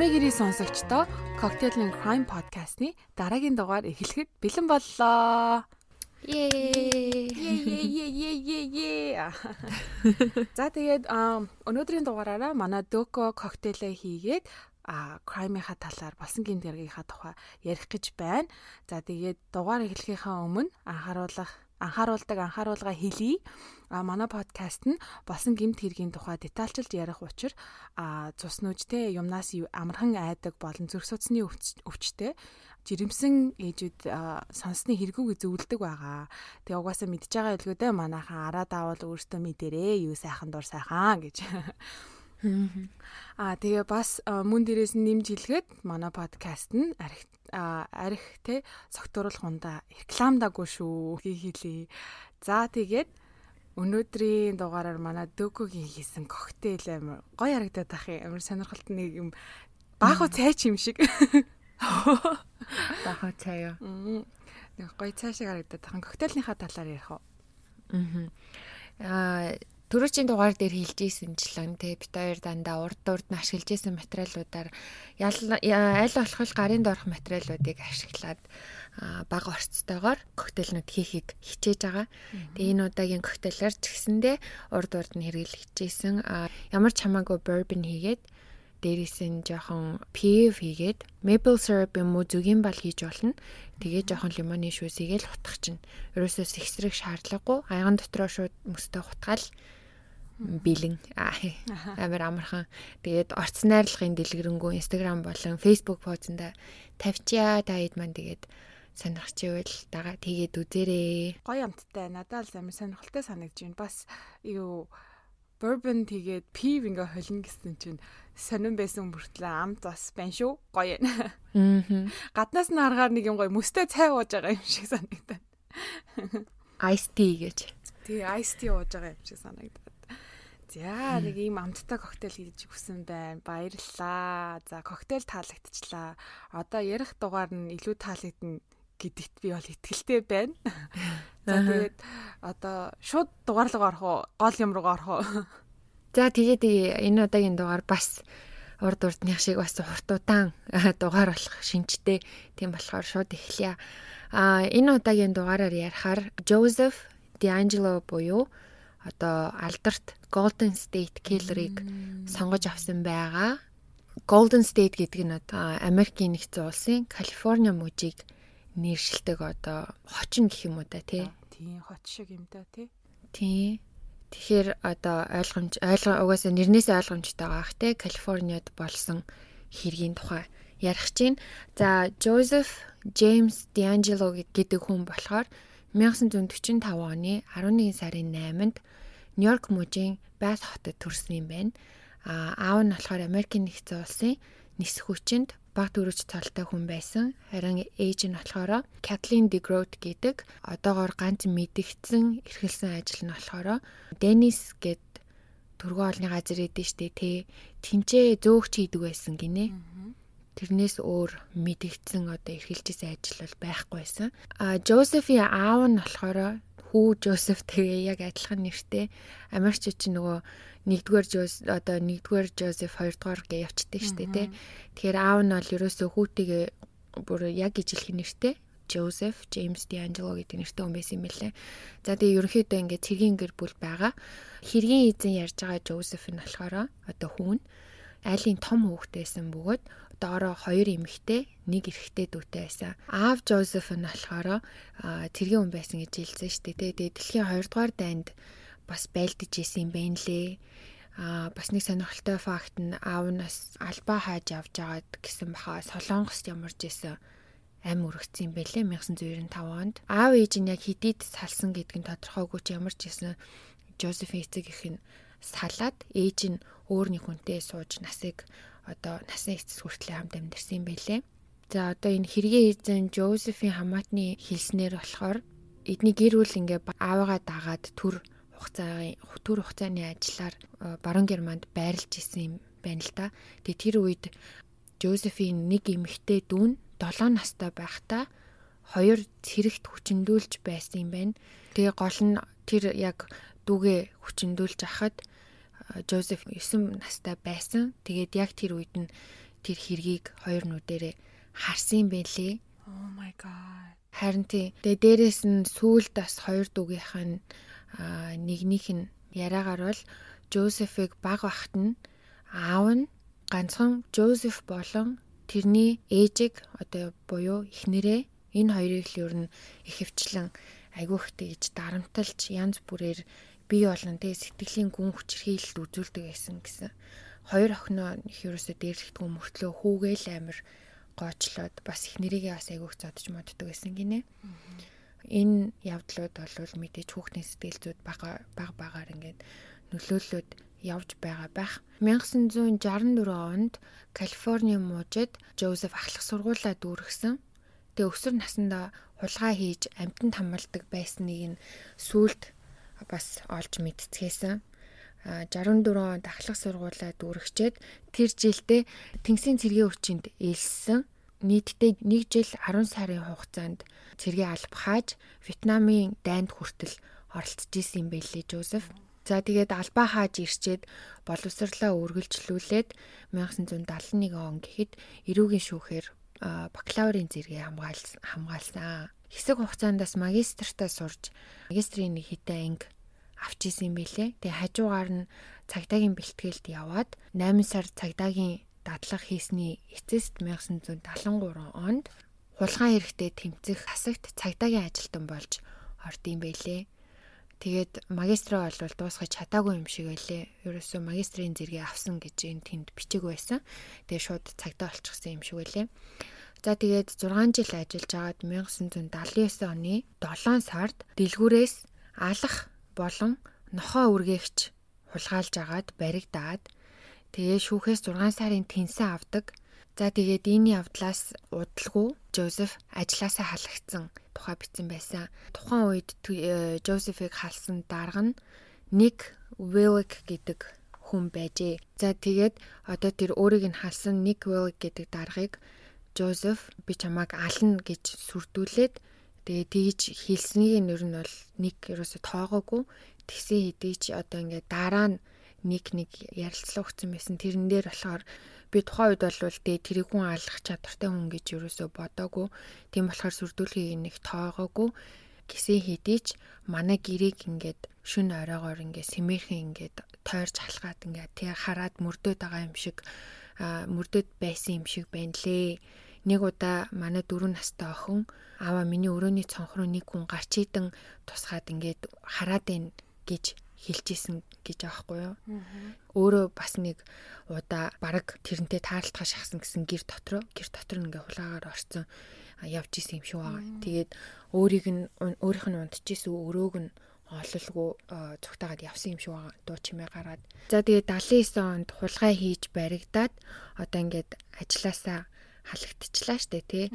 Ирээ сонсогчдоо Cocktail Crime podcast-ны дараагийн дугаар эхлэхэд бэлэн боллоо. Ее. За тэгээд өнөөдрийн дугаараараа манай Дөко коктейлээ хийгээд а crime-ийнхаа талаар болсон гинт гэргийнхаа тухай ярих гэж байна. За тэгээд дугаар эхлэхийнхаа өмнө анхааруулах анхааруулдаг анхааруулга хэлье. А манай подкаст нь болсон гимт хэргийн тухай детальчилж ярих учир а цус нүжтэй юмнаас амархан айдаг болон зүрх судасны өвчтэй жирэмсэн ээжүүд сонссны хэрэггүй зөвлөдөг байгаа. Тэгээ угаасаа мэдж байгаа илгүүдээ манайхан араа даавал өөртөө мэдэрээ юу сайхан дур сайхан гэж Аа тэгээ бас мөн дээрээс нь нэмж хэлгээд манай подкаст нь арх арх те согтууруулах унда рекламдаагүй шүү хийлээ. За тэгээд өнөөдрийн дугаараар манай дөкөгийн хийсэн коктейл амар гоё харагдаад ах юм. Амар сонирхолтой нэг юм бааху цай ч юм шиг. Бааху цай юу. Нэг гоё цай шиг харагдаад ах. Коктейлийнхаа талаар ярих уу? Аа Төрөчийн дугаар дээр хэлжсэнчлэн те бит хоёр дандаа урд урд нь ашиглаж исэн материалуудаар аль болох гарын доорх материалуудыг ашиглаад бага орцтойгоор коктейлнууд хийхийг хичээж байгаа. Тэгээ энэ удаагийн коктейлэр ч гэсэндээ урд урд нь хэрэглэжсэн ямар ч хамаагүй bourbon хийгээд дээрээс нь жоохон PF хийгээд maple syrup юм уу зүгийн бал хийж болно. Тэгээ жоохон лимоны шүүсийгээл хутгах чинь. Ерөөсөө сэксрэг шаардлагагүй. Айган дотроо шууд мөстө хутгаал бэлэн амар амархан тэгээд орц найрлагын дэлгэрэнгүй инстаграм болон фейсбુક поозонда тавьчаа таад маань тэгээд сонирхч ивэл дагаа тэгээд үзээрэй. Гоё амттай надад л амар сонирхолтой санагдж байна. Бас юу bourbon тэгээд пив ингээ холно гэсэн чинь сонирн байсан бүртлээ амт бас байна шүү. Гоё байна. Аа. Гаднаас нь харахаар нэг юм гоё мөстэй цай ууж байгаа юм шиг санагдана. Ice tea гэж. Тэгээ ice tea ууж байгаа юм шиг санагдаад. За нэг ийм амттай коктейл хийж өгсөн байна. Баярлалаа. За коктейл таалагдчихлаа. Одоо ярих дугаар нь илүү таалагдана гэдэгт би бол итгэлтэй байна. За тэгээд одоо шууд дугаар руу орох уу? Гол юм руу орох уу? За тэгээд энэ удаагийн дугаар бас урд урдных шиг бас хуртудаан дугаар болох шинжтэй. Тийм болохоор шууд эхлэе. А энэ удаагийн дугаараар ярихаар Joseph D'Angelo буюу одоо алдарт Golden State Killer-ыг сонгож авсан байгаа. Golden State гэдэг нь одоо Америкийн нэгдсэн улсын Калифорни мужийг нэршилдэг одоо хочин гэх юм уу да тий. Тийм хот шиг юм да тий. Тий. Тэгэхээр одоо ойлгомж ойлгоо угаасаа нэрнээсээ ойлгомжтой байгаа ах тий Калифорниад болсон хэргийн тухай ярих чинь. За Joseph James D'Angelo гэдэг хүн болохоор 1945 оны 11 сарын 8-нд Нью-Йорк мужийн Байс хотод төрсөн юм байна. А аав нь болохоор Америкийн нэгдсэн улсын нисэх хүчинд баг дөрөж цалтай хүн байсан. Харин ээж нь болохоор Kathleen DeGroat гэдэг одоогоор ганц мэдгдсэн эрхэлсэн ажил нь болохоор Dennis гэд төргөө олны газар эдэн штэ тэ тэнцээ зөөгч хийдэг байсан гинэ. Тэрнээс өөр мэдгдсэн одоо эрхэлжсэн ажил бол байхгүй байсан. А Josephine аав нь болохоор хүү Жозеф тэгээ яг адилхан нэртэй Америкч чинь нөгөө нэгдүгээр Жоз одоо нэгдүгээр Жозеф хоёрдугаар гээ явцдаг штэ тий. Тэгэхээр аав нь бол ерөөсөө хүүтэйгээ бүр яг ижилхэн нэртэй Joseph James D'Angelo гэдэг нэртэй хүн байсан юм билээ. За тэгээ ерөнхийдөө ингээд цэргийн гэр бүл байгаа. Хэргийн эзэн ярьж байгаа Joseph нь болохоор одоо хүн айлын том хүүхдтэйсэн бөгөөд доороо хоёр эмэгтэй, нэг эрэгтэй дүүтэй байсан. Аав Жозеф нь болохоор тэргийн хүн байсан гэж хэлсэн шүү дээ. Тэгээд дэлхийн 2 дугаар дайнд бас байлдаж исэн юм байна лээ. Аа бас нэг сонирхолтой факт нь аав нь бас албаа хааж явж агаад гэсэн баха Солонгост ямарч исэн ам өргөцсөн юм байлээ 1995 онд. Аав ээж нь яг хэдийд салсан гэдг нь тодорхойгүй ч ямарч исэн Жозефийн эцэг их нь салаад ээж нь өөр нэг хүнтэй сууж насыг одоо насны эцэс хүртлээр хамт амьдэрсэн юм байлээ. За одоо энэ хэрэгээ эзэн Жозефийн хамаатны хэлснээр болохоор эдний гэр бүл ингээ аавыгаа дагаад төр хугацааны төр хугацааны ажиллаар баруун Германд байрлаж исэн юм байна л да. Тэгээ тэр үед Жозефийн нэг эмэгтэй дүүн 7 настай байхдаа хоёр цэрэгт хүчндүүлж байсан юм байна. Тэгээ гол нь тэр яг дүүгээ хүчндүүлж ахад Жозеф 9 настай байсан. Тэгээд яг тэр үед нь тэр хэргийг хоёр нүдэрээ харсан байлээ. Oh my god. Харин тий. Тэгээ дээрэс нь сүүлд бас хоёр дүүгийнх нь нэгнийх нь яриагаар бол Жозефийг баг бахт нь аав нь ганцхан Жозеф болон тэрний ээжийг одоо буюу эхнэрээ энэ хоёрыг л ер нь ихэвчлэн айгүйхтэй гэж дарамталж янз бүрээр бие болон тэг сэтгэлийн гүн хүчрхийлэлд үзүүлдэг байсан гэсэн. Хоёр охиноо их ерөөсө дээрлэхдгүй мөртлөө хүүгээл амир гоочлоод бас их нэрийгээ бас айгүйх зодж моддог байсан гинэ. Энэ явдлууд бол мэдээж хүүхдийн сэтгэл зүйд бага бага багаар ингээд нөлөөллөд явж байгаа байх. 1964 онд Калифорни мужид Жозеф ахлах сургуулаа дүүргэсэн. Тэгээ өсвөр насндаа хулгай хийж амьтанд хамгаалдаг байсныг нь сүулт бас олж мэдцгээсэн. 64 онд ахлах сургуулаа дүүргчээд тэр жилдээ Тэнгисийн цэргийн өвчинд ээлссэн. Нийтдээ 1 жил 10 сарын хугацаанд цэргээ албахааж Вьетнамын дайнд хүртэл оролцож исэн юм байлээ Жозеф. За тэгээд албаа хааж ирчээд боловсрлаа үргэлжлүүлээд 1971 он гэхэд эрүүгийн шүүхээр бакалаврын зэрэгээ хамгаалсан. Хэсэг хугацаандас магистртаа сурж магистрийн нэг хэдэн анги авч исэн юм билэ. Тэгээ хажуугаар нь цагдаагийн бэлтгэлд яваад 8 сар цагдаагийн дадлага хийсний эцэст 1973 онд хулгайн хэрэгтэй тэмцэх хасагт цагдаагийн ажилтан болж орд юм байлээ. Тэгээд магистраа бол дуусгаж чадаагүй юм шиг байлээ. Ерөөсөө магистрийн зэрэгээ авсан гэж энэ тэнд бичиг байсан. Тэгээд шууд цагдаа олчихсан юм шиг байлээ. За тэгээд 6 жил ажиллаж агаад 1979 оны 7 сард дэлгүүрээс алах болон нохоо үргээгч хулгайлж агаад баригдаад тэгээ шүүхээс 6 сарын тэнсэн авдаг. За тэгээд энэ явдлаас удалгүй Жозеф ажилласаа халагдсан тухай бичсэн байсан. Тухайн үед Жозефийг халсан дарга нь Ник Виллик гэдэг хүн байжээ. За тэгээд одоо тэр өөрийг нь халсан Ник Виллик гэдэг даргыг Жозеф би чамайг ална гэж сүрдүүлээд Тэгээ тэгж хэлснийг нэр нь бол нэг ерөөсө тоогоогүй. Тэгсэн хэдий ч одоо ингээд дараа нь нэг нэг ярилцлага өгсөн байсан. Тэрэн дээр болохоор би тухайн үед бол тэгээ тэрийг хүн алах чадвартай хүн гэж ерөөсө бодоогүй. Тийм болохоор сүрдүүлгийг нэг тоогоогүй гэсэн хэдий ч манай гэрээг ингээд шүн оройгоор ингээд сэмэрхэн ингээд тойрч халахад ингээд тэг хараад мөрдөөд байгаа юм шиг мөрдөд байсан юм шиг байна лээ Нэг удаа манай дөрөв настай охин аваа миний өрөөний цонх руу нэг хүн гарч иdən тусгаад ингээд хараад байна гэж хэлжсэн гэж аахгүй юу. Өөрөө бас нэг удаа баг тэрнтэй таарлтгаа шахсан гэсэн гэр дотроо гэр дотор ингээ хулаагаар орцсон явж исэн юм шиг байгаа. Тэгээд өөрийг нь өөрийнх нь унтчихсэн өрөөг нь ололгүй цугтаагаад явсан юм шиг байгаа дуу чимээ гараад. За тэгээд 79 онд хулгай хийж баригдаад одоо ингээд ажилласаа халагдчихлаа штэ тий.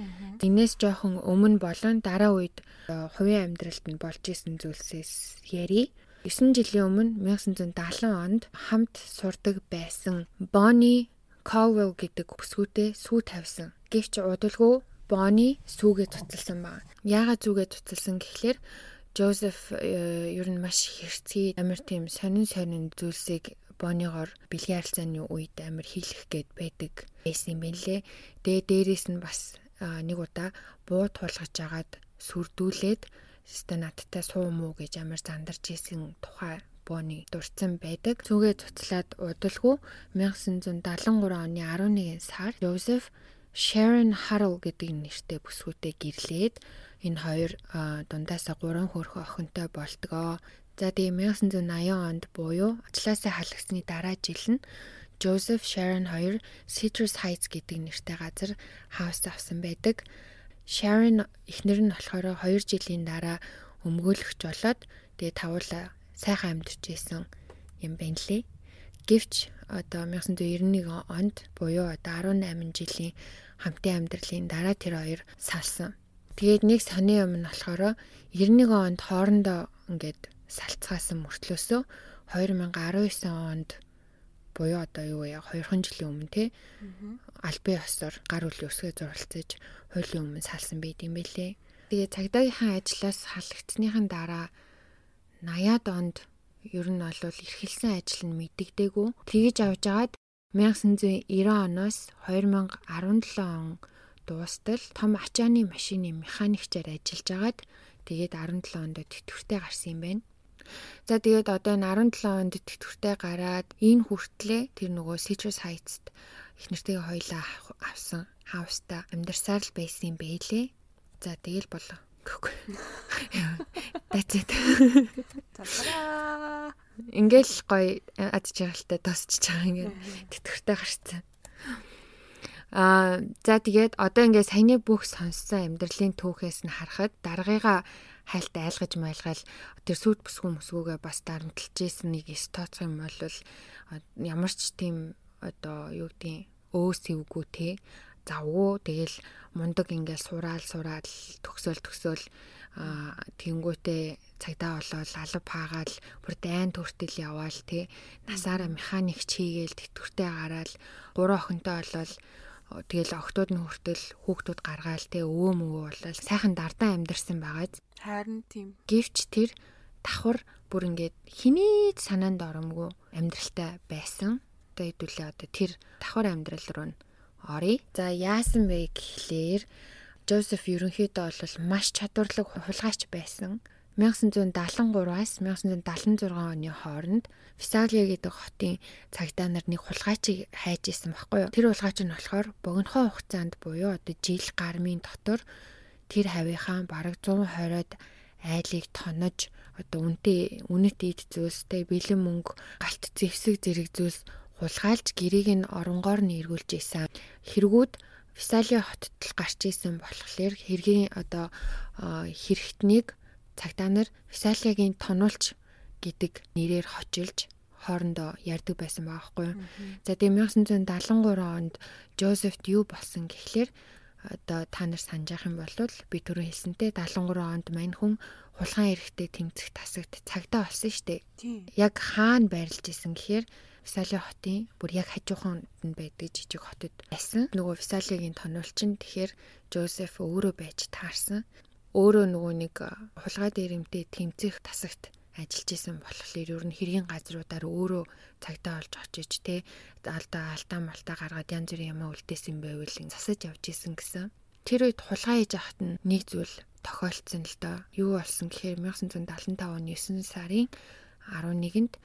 Энээс жоохон өмнө болон дараа үед э, хувийн амьдралд нь болж исэн зүйлсээс ярий. 9 жилийн өмнө 1970 онд хамт сурдаг байсан Bonnie Cowell гэдэг бүсгүүтэй сүү тавьсан. Гэвч удалгүй Bonnie сүүгээ цуцалсан баг. Яагаад зүгээ цуцалсан гэхлээр Жозеф э, ер нь маш хэрцгий амар тийм сонин сонин зүйлсийг Бонигоор бэлгийн харилцааны үед амар хийлэх гээд байдаг байсан юм байна лээ. Тэгээ дээрээс нь бас нэг удаа буу тулгаж агаад сүрдүүлээд өстө надтай суу муу гэж амар зандарч исэн тухай бооны дурдсан байдаг. Зүгээ цуцлаад удалгүй 1973 оны 11 сард Joseph Sharon Harrell гэдэг нэртэй бүсгүүтэй гэрлээд энэ хоёр дундаасаа 3 хөрхө охинтой болтгоо. За тэгээ 1980 онд буюу ажлаасаа халагдсны дараа жил нь Joseph Sharon хоёр Citrus Heights гэдэг нэртэй газар хаус авсан байдаг. Sharon эхнэр нь болохоор 2 жилийн дараа өмгөөлөгч болоод тэгээ тавуулаа сайхан амьдарч исэн юм байна лээ. Гэвч одоо 1991 онд буюу одоо 18 жилийн хамтын амьдралын дараа тэр хоёр салсан. Тэгээд нэг сони юм нь болохоор 91 онд хоорондоо ингээд салцгаасан мөртлөөсөө 2019 онд буюу одоо юу вэ 2хан жилийн өмнө те албан ёсоор гар үлийн өсгөө зуралцаж хуулийн өмнө салсан байт юм бэлээ. Тэгээ цагдаагийнхаа ажлаас халагдсныхан дараа 80-аад онд ер нь бол эрхэлсэн ажил нь мэддэгдээгүй. Тэгэж авжгаад 1990 оноос 2017 он дуустал том ачааны машины механикчаар ажиллаж агаад тэгээд 17 онд тэтгэвртэй гарсан юм байна. За тэгээд одоо энэ 17 онд тэтгэвртэй гараад энэ хүртлээ тэр нөгөө Citrus Heights-т их нэртэйгээ хоёлаа авсан хауста амьдарсаар л байсан юм бэлээ. За тэгэл болоо. That's it. Ингээл гоё ад жаргалтай тосч байгаа ингээд тэтгэвртэй гарцсан. Аа за тэгээд одоо ингээд саяны бүх сонссон амьдралын түүхээс нь харахад даргыгаа хайлт айлгаж майлгаал тэр сүд бүсгүй мөсгөөгээ бас дарамтлж ийсэн нэг стоц юм бол ямар ч тийм одоо юу гэдгийг өөс эвгүй те. Завгүй тэгэл мундаг ингээл сураал сураал төгсөөл төгсөөл тэнгүүтээ цагдаа болоод алав хаагаал бүр дайн төртөл яваал те. Насаараа механикч хийгээл тэтгэвртэй гараал гурван охинтой болоод тэгэл охтууд нь хүртэл хүүхдүүд гаргаал те өвөө мөвөө болол сайхан дардаа амьдэрсэн байгааз Харин тийм. Гэвч тэр давхар бүр ингээд хинээд санаанд оромгүй амьдралтай байсан. Одоо хэдүүлээ одоо тэр давхар амьдрал руу нь оръё. За яасан бэ гэхлээр Жозеф ерөнхийдөө бол маш чадварлаг хулгайч байсан. 1973-аас 1976 оны хооронд Фисалия гэдэг хотын цагдаа нар нэг хулгайчийг хайж исэн баггүй юу. Тэр хулгайч нь болохоор богинохоо хугацаанд буюу одоо жил гармын дотор тэр хавийнхаа бараг 120-од айлыг тонож одоо үнэтэй үнэт ид зүйлстэй бэлэн мөнгө галт зэвсэг зэрэг зүйлс хулгайлж гэрийг нь оронгоор нь эргүүлж исэн. Хэрэгүүд Фисалия хотод л гарч исэн болохоор хэргийн одоо хэрэгтнийг Цагдаа нар Фисалиагийн тонуулч гэдэг нэрээр хочилж хоорондоо ярьдаг байсан байхгүй юу. За тэгээ 1973 онд Жозефт юу болсон гэхлээр одоо та нар санаж явах юм бол би түрүү хэлсэнтэй 73 онд мань хүн хулгайн эрэхтэй тэмцэх тасагт цагдаа болсон шүү дээ. Яг хаана байрлаж исэн гэхээр Висали хотын бүр яг хажууханд нь байдаг жижиг хотод байсан. Нөгөө Висалигийн тонуулч нь тэгэхээр Жозеф өөрөө байж таарсан өөрөө нөгөө нэг хулгай дээрэмтэй тэмцэх тасагт ажиллаж исэн болохоор ер нь хэргийн газруудаар өөрөө цагтаа олж очиж те алдаа алдаа малтаа гаргаад янз бүрийн юм үлдээсэн байвал засаж явж исэн гэсэн. Тэр үед хулгай хийж ахт нь нэг зүйл тохиолдсон л доо. Юу болсон гэхээр 1975 оны 9 сарын 11-нд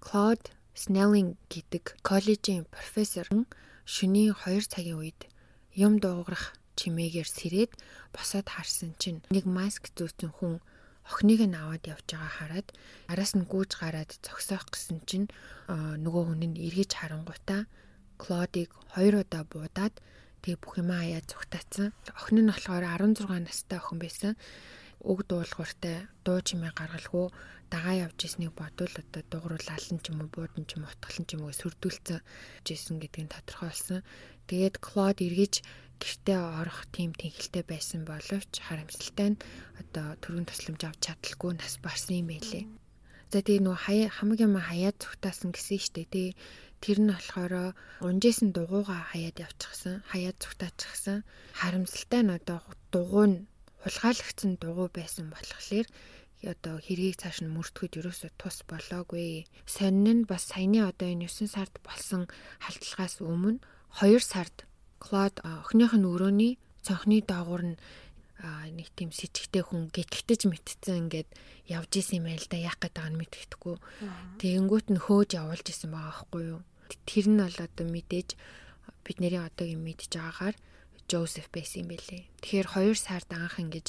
Claude Snelling гэдэг коллежийн профессор шөнийн 2 цагийн үед юм дуугарах чимээгээр сэрээд босоод харсан чинь нэг маск зүүцэн хүн охиныг нь аваад явж байгаа хараад араас нь гүйж гараад зогсоох гэсэн чинь нөгөө хүн нь эргэж харангуйтаа Клодиг хоёр удаа буудаад тэгээ бүх юм аяа зүгтаацсан. Охин нь болохоор 16 настай охин байсан. Уг дуулууртай дуу чимээ гаргалгүй дагаа явж ирснийг бодвол одоо дууруулалан ч юм уу буудан ч юм уу утгалан ч юм уу сүрдүүлсэн жисэн гэдгийг тодорхойлсон. Тэгээд Клод эргэж гэртээ орох тийм тэнхэлтэй байсан боловч харамсалтай нь одоо төрийн тусламж авч чадалгүй нас барсан юм байлээ. За тэгээ нөө хаяа хамаг юм хаяад зүгтаасан гэсэн штэ тий. Тэр нь болохоор унжээсэн дугууга хаяад явчихсан, хаяад зүгтаачихсан. Харамсалтай нь одоо дугуй нь хулгайлагдсан дугуй байсан болохоор одоо хэргийг цааш нь мөрдөхөд ерөөсө тус болоогүй. Сонин нь бас саяны одоо энэ 9 сард болсон халдлагаас өмнө 2 сард Клод охиных нь өрөөний цонхны доогуур нь нэг тийм сэжигтэй хүн гэтгэж мэтцэн ингээд явж исэн юм байл да яах гээд байгааг нь мэддэхгүй. Тэгэнгүүт нь хөөж явуулж исэн байгаа байхгүй юу. Тэр нь бол одоо мэдээж бидний одоогийн мэдж байгаагаар Жозеф байсан юм бэлээ. Тэгэхээр 2 сард анх ингэж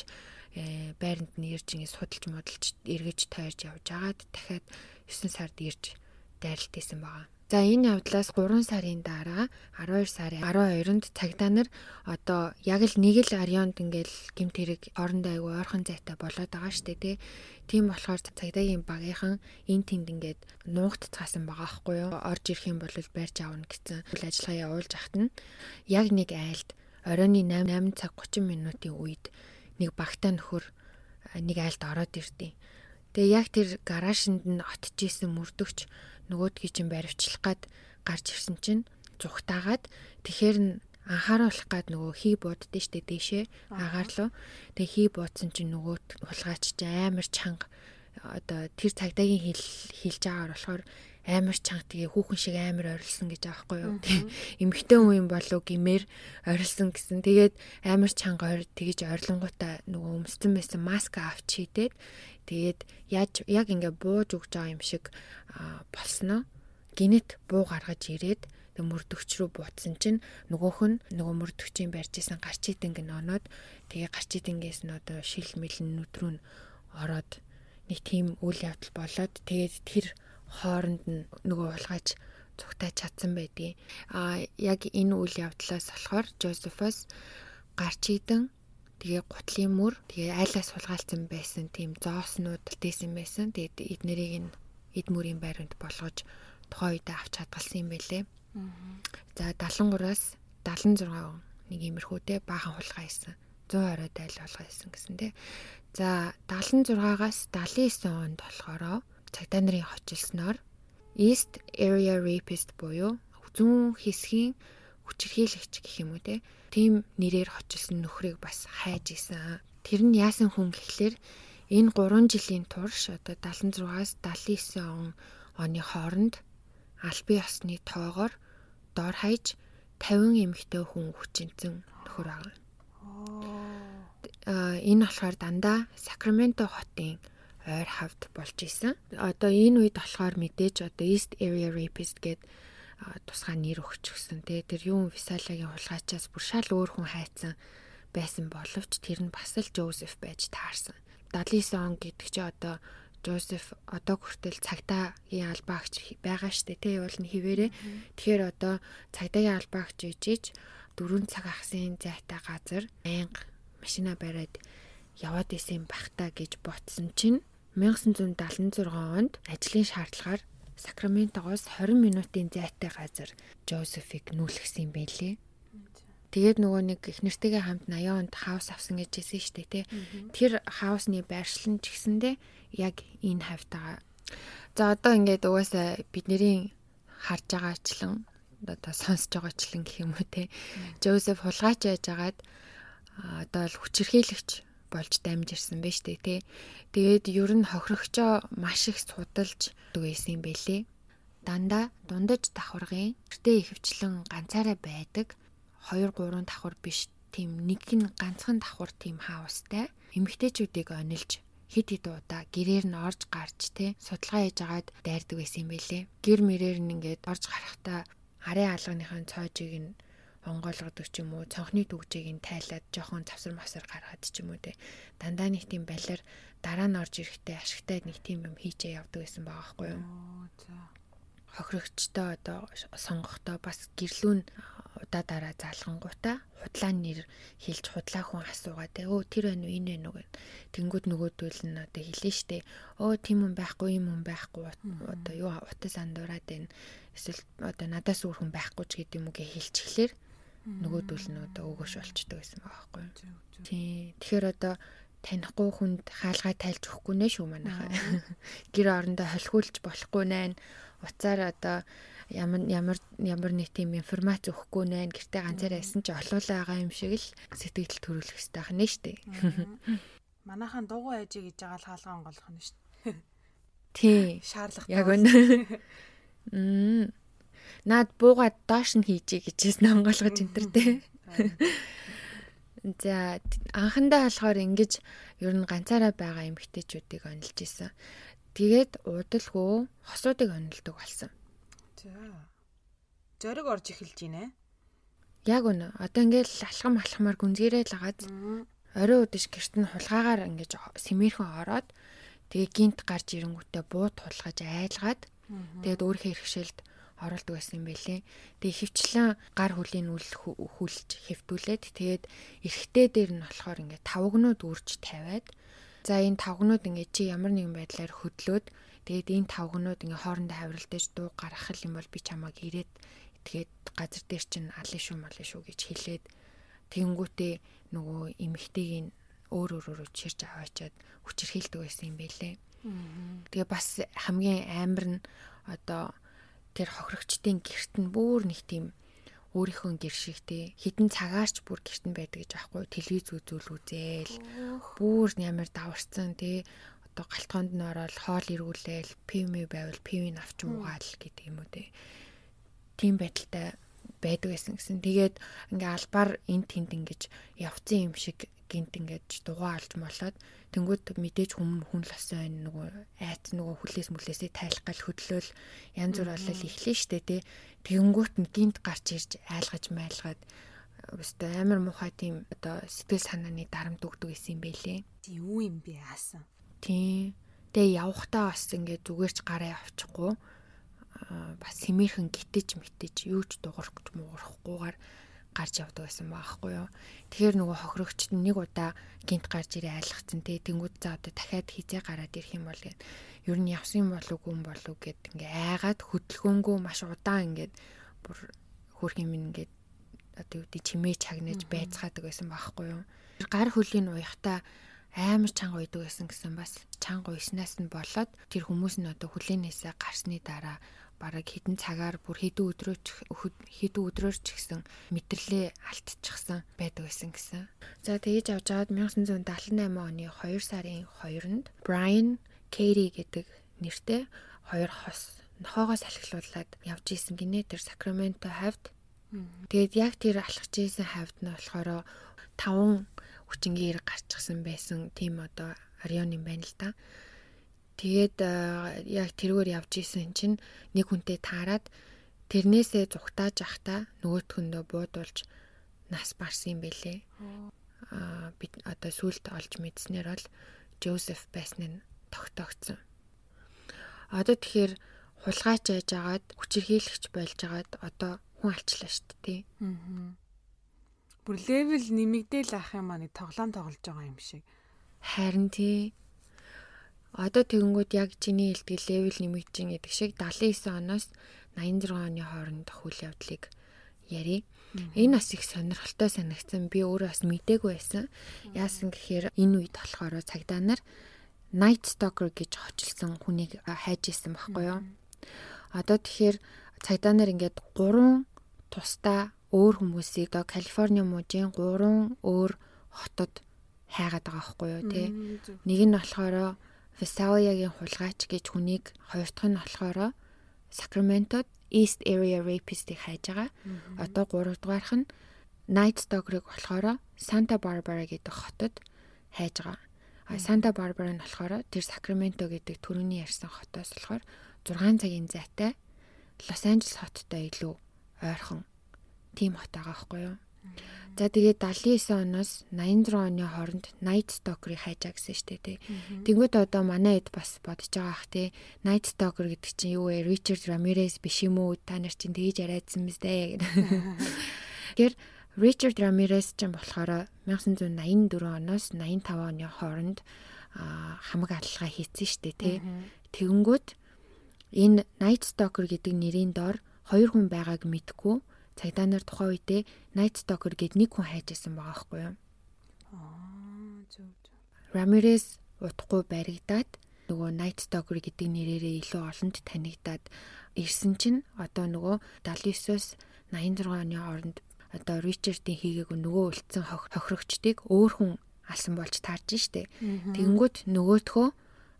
э, байранд нь ирж ингэ судалж модалж эргэж тойрж явж агаад дахиад 9 сард ирж дайралт хийсэн байгаа. За энэ явдлаас 3 сарын дараа 12 сарын 12-нд цагдаа нар одоо яг л нэг л арионд ингээл гимт хэрэг хоорондоо айгүй ойрхон зайтай болоод байгаа штэ тий. Тийм болохоор цагдаагийн багийнхан энэ тэнд ингээд нуугдцаасан байгаа байхгүй юу. Орж ирэх юм бол байрч аавна гэсэн үйл ажиллагаа явуулж ахт нь яг нэг айлд оройны 8 8 цаг 30 минутын үед нэг багтаа нөхөр нэг айлд ороод ирдیں۔ Тэгээ яг тэр гараашинд нь отж исэн мөрдөгч нөгөөдгий чинь баривчлах гад гарч ирсэн чинь зүгтаагаад тэгэхээр нь анхааруулах гад нөгөө хий бууддээ штэ дэшээ агаарлуу. Тэгээ хий буудсан чинь нөгөө хулгайч амар чанга одоо тэр цагдаагийн хэл хэлж байгаагаар болохоор амар чанга тэгээ хүүхэн шиг амар орилсон гэж аахгүй юу. Эмэгтэй хүн юм болов гимээр орилсон гэсэн. Тэгээд амар чанга ор тэгэж орилонгуудаа нөгөө өмссөн байсан маск авч хийдээд тэгээд яаж яг ингээ бууж өгч байгаа юм шиг болсноо. Гинэт буу гаргаж ирээд тэг мөрдөгч рүү буутсан чинь нөгөөх нь нөгөө мөрдөгчийн барьж исэн гарч идэнг нь оноод тэгээ гарч идэнгээс нь одоо шил мэлэн нүдрүү нь ороод нэг тийм үйл явдал болоод тэгээд тэр хооронд нь нөгөө улгаач цугтааж чадсан байдгийг. А яг энэ үйл явдлаас болохоор Жозефос гарч идэн тэгээ гутлын мөр тэгээ айлаас сулгаалцсан байсан тийм зооснууд дээсэн байсан. Тэгээд эднэрийг нь эд мөрийн байранд болгож тухайн үедээ авч хадгалсан юм байлээ. За 73-аас 76 нэг иймэрхүүтэй баахан хулгай хийсэн. 120 айл хулгай хийсэн гэсэн тий. За 76-аас 79 онд болохоор цагдаа нарын хочилсноор East Area Rapist буюу зүүн хэсгийн хүчирхийлэгч гэх юм уу те. Тим нэрээр хочилсон нөхрийг бас хайж исэн. Тэр нь яасан хүн гэхлээр энэ 3 жилийн турш одоо 76-аас 79 оны хооронд албан ёсны тоогоор дор хаяж 50 эмэгтэй хүн хүчинцэн нөхөр байгаа. Аа энэ болохоор дандаа Сакраменто хотын ойр хавд болж исэн. Одоо энэ үед болохоор мэдээж одоо East Area Rapist гэдэг тусгай нэр өгч гсэн. Тэгээ тэр юм Висалагийн хулгайчаас бүр шал өөр хүн хайцсан байсан боловч тэр нь бас л Жозеф байж таарсан. 79 он гэдэг чи одоо Жозеф одоо хүртэл цагдаагийн албаагч байгаа штэ тий уул нь хിവэрэ. Тэгэхээр одоо цагдаагийн албаагч ижиж дөрөв цаг ахсын зайтай газар байнга машина бариад яваад исэн бахта гэж ботсон чинь 1976 онд ажлын шаардлагаар Сакраментогоос 20 минутын зайтай газар Жозефиг нүүлгсэн юм байлээ. Тэгээд нөгөө нэг их нэртэйгээ хамт 80 онд хаус авсан гэж хэлсэн шүү дээ тий. Тэр хаусны байршил нь ч гэсэндээ яг энэ хавтаа. За одоо ингээд угаасаа бидний харж байгаачлан одоо сонсож байгаачлан гэх юм уу те. Жозеф хулгайч яаж агаад одоо л хүчирхийлэгч болж дамж ирсэн байж тээ те. Тэгээд ер нь хохирогчоо маш их судалж дүүсэн бэлээ. Дандаа дундаж давхаргын гэртээ ихэвчлэн ганцаараа байдаг 2 3 давхар биш тийм нэг нь ганцхан давхар тийм хаустай эмэгтэйчүүдийг онилж хид хид удаа гэрээр нь орж гарч те судалгаа хийж агаад дайрдаг байсан юм байлээ. Гэр мэрээр нь ингээд орж гарахтаа арын алганыхын цоожийг нь онгойлгодог ч юм уу цонхны дүгжийг нь тайлаад жоохон завсар масар гаргаад ч юм уу те. Дандаа нэг тийм балиар дараа нь орж ирэхдээ ашигтай нэг тийм юм хийжээ явдаг байсан байгаа байхгүй юу. Хохирогчтой одоо сонгохдоо бас гэрлүүн удаа дараа залгангуудаа худлаа нэр хэлж худлаа хүн асуугаад өө тэр байна уу энэ байна уу гэд. Тэнгууд нөгөөдөл нь одоо хэлэн штэ. Өө тийм хүн байхгүй юм хүн байхгүй одоо юу утас андуураад байна. Эсвэл одоо надаас өөр хүн байхгүй ч уу гэж хэлчихлээр нөгөөдөл нь одоо өгөөш болчдөг гэсэн байгаа байхгүй тий тэгэхээр одоо танихгүй хүнд хаалгаа тайлж өгөхгүй нэ шүү манайхаа гэр орондоо холхиулж болохгүй нэ уцаар одоо ямар ямар ямар нэг тийм информац өгөхгүй нэ гэртээ ганцаараа исэн чи олоолаа байгаа юм шиг л сэтгэл төрүүлэх хэрэгтэй байх нь штэ. Манайхан дугуй ээжи гэж байгаа л хаалгаа онголох нь штэ. Тий. Шаарлах. Яг үнэ. Мм. Наад буугаад доош нь хийжээ гэжсэн онголгож энэ тэ. За анхандаа болохоор ингэж ер нь ганцаараа байгаа эмгтээчүүдийг онилж исэн. Тэгээд удалгүй хосуудыг онилдог болсон. За. Зориг орж эхэлж байна. Яг үнэ. Одоо ингээл алхам алхамаар гүнзгийрээ л агаад орой удаж гэрт нь хулгаагаар ингэж сэмэрхэн ороод тэгээ гинт гарч ирэнгүүтээ бууд хулгаж айлгаад тэгээд өөрийнхөө хэрэгшээлд оруулдаг байсан юм байлээ. Тэгээ хөвчлэн гар хөлийн үл хүлж хэвтүүлээд тэгээд эрэгтэй дээр нь болохоор ингээд тавгнууд үрж тавиад за энэ тавгнууд ингээд чи ямар нэгэн байдлаар хөдлөөд Тэгээд энэ тавгнууд ингээ хоорондоо хавралдаж дуу гаргах юм бол би чамайг ирээд тэгээд газар дээр чинь алын шүү малын шүү гэж хэлээд тэгэнгүүтээ нөгөө эмэгтэйг өөр өөрөөр чирж аваачаад хүчрхийлдэг байсан юм байлээ. Тэгээ бас хамгийн амар нь одоо тэр хохирогчдын герт нь бүр нэг тийм өөрийнхөө гэр шигтэй хідэн цагаарч бүр гэрт нь байдаг гэж аахгүй телевиз үзүүл үзээл бүр ямар даварцсан тий одоо галтгоонд нь ороод хоол эргүүлээл пивми байвал пивийг авч уугаал гэдэг юм уу те. Тийм байдалтай байдаг гэсэн гэсэн. Тэгээд ингээ албаар эн тэнд ингэж явцсан юм шиг гинт ингэж дугаа алж молоод тэнгууд мэдээж хүм хүн л осон байх нөгөө айц нөгөө хүлээс мүлээсээ тайлах гал хөдлөөл янз бүр болол эхлэн штэ тий. Тэнгүүт нь гинт гарч ирж айлгаж майлгаад өстө амар муухай тийм одоо сэтгэл санааны дарамт өгдөг гэсэн юм бэлээ. Юу юм бэ аасан? Тийм. Тэгээ явхтаа бас ингээд зүгээрч гараа авчихгүй бас сэмэрхэн гитэж мэтэж юу ч дуурах муурахгүйгээр гарч явдаг байсан баахгүй юу. Тэгэхээр нөгөө хохирогчд нэг удаа гинт гарч ирээ айлгцсан те тэнгууд за одоо дахиад хизээ гараад ирэх юм бол гэд ер нь явсан юм болов уу юм болов гэд ингээ айгаад хөдөлгөөнгөө маш удаан ингээд бүр хөрх юм ингээд одоо юу гэдэг чимээ чагнаж байцгаадаг байсан баахгүй юу. Гар хөлийн уяхта амар чанга уйдаг байсан гэсэн бас чанга уйснаас нь болоод тэр хүмүүс нь одоо хүлээнээсээ гарсны дараа бараг хідэн цагаар бүр хідэн өдрөөч хідэн өдрөөр ч гэсэн мэдрэлээ алтчихсан байдаг байсан гэсэн. За тэгэж авч аваад 1978 оны 2 сарын 2-нд Brian Katie гэдэг нэртэй хоёр хос нохоогоос салхилуулаад явж исэн гинэ тэр Sacramento хавьд. Тэгээд яг тэр алхаж исэн хавьд нь болохоор 5 хүчингийн хэрэг гарчихсан байсан тийм одоо Орион юм байна л да. Тэгээд яг тэргээр явж исэн чинь нэг хүнтэй таарад тэрнээсээ зүгтааж ахта нөгөөтгөндөө буудулж нас барсан юм бэлээ. Аа бид одоо сүулт олж мэдснээр бол Жозеф байсан нь тогтоогдсон. Одоо тэгэхээр хулгайч айж агаад хүчирхийлэгч болж агаад одоо хүн алчлаа шүү дээ. Аа. Бүр левел нэмэгдээл ах юм аа нэг тоглоом тоглож байгаа юм шиг. Харин тий Одоо тэгэнгүүт яг чиний хэлдэг левел нэмэгдэж гэдэг шиг 79 оноос 86 оны хоорондох үйл явдлыг ярий. Энэ бас их сонирхолтой санагдсан. Би өөрөө бас мдээгүй байсан. Яасан гэхээр энэ үед болохоор цагдаа нар Night Stalker гэж хочилсон хүнийг хайж исэн байхгүй юу? Одоо тэгэхээр цагдаа нар ингээд гурван тусдаа өөр хүмүүсийг одоо Калифорни мужийн гурван өөр хотод хайгаад байгаа байхгүй юу те. Нэг нь болохоор Весауягийн хулгайч гэж хүнийг хоёр дахь нь болохоор Sacramento East Area Rapist-ийг хайж байгаа. Одоо гурав дахь нь Night Stalker-ыг болохоор Santa Barbara гэдэг хотод хайж байгаа. А Santa Barbara нь болохоор тэр Sacramento гэдэг түрүүний ярьсан хотоос болохоор 6 цагийн зайтай Лос Анжелес хоттой илүү ойрхон тийм хот байгаа байхгүй юу? За тэгээд 79 оноос 86 оны хооронд Night Stalker-ыг хайжаа гэсэн штэ тий. Тэнгүүд одоо манай хэд бас бодож байгаа ах тий. Night Stalker гэдэг чинь юу вэ? Richard Ramirez биш юм уу? Та нар чинь тэгж яриадсан мэт дээ. Тэгэхээр Richard Ramirez чинь болохоор 1984 оноос 85 оны хооронд хамаг алалгаа хийсэн штэ тий. Тэгэнгүүт энэ Night Stalker гэдэг нэрийн доор хоёр хүн байгааг мэдгүй цагдаа нар тухайн үедээ Night Stalker гэд нэг хүн хайж исэн байгаа байхгүй юу? Аа зөв зөв. Ramirez утгагүй баригдаад нөгөө Night Stalker гэдэг нэрээрээ илүү олонд танигдаад ирсэн чинь одоо нөгөө 79-оос 86 оны хооронд одоо Ричардын хийгээгүй нөгөө үлдсэн хохирогчдыг өөр хүн алсан болж таарж штэ. Тэгэнгүүт нөгөөдхөө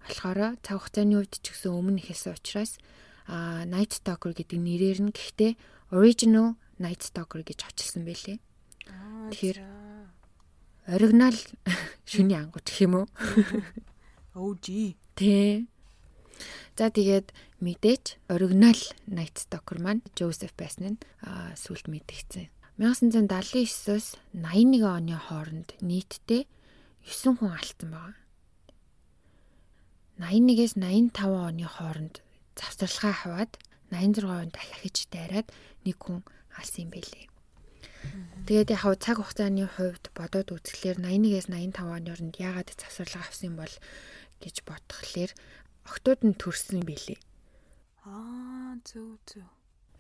болохоор цаг хугацааны үед ч гэсэн өмнө ихэлсэн учраас а Night Stalker гэдэг нэрээр нь гэхдээ original Night Stalker гэж очилсан байлээ. Тэгэхээр оригинал шүний ангууд гэх юм уу? OG. Тэ. За тэгээд мэдээч оригинал Night Stalker маань Joseph байсан нь сүлд мэдгдсэн. 1979-оос 81 оны хооронд нийтдээ 9 хүн алдсан байна. 81-ээс 85 оны хооронд завсралгаа хаваад 86 онд дахиж дайраад нэг хүн алсан юм байлээ. Тэгээд яг хав цаг хугацааны хувьд бодоод үзэхлээр 81-ээс 85 оны хооронд яагаад завсарлага авсан бол гэж бодхолоор октод нь төрсөн юм байлээ. Аа зөв зөв.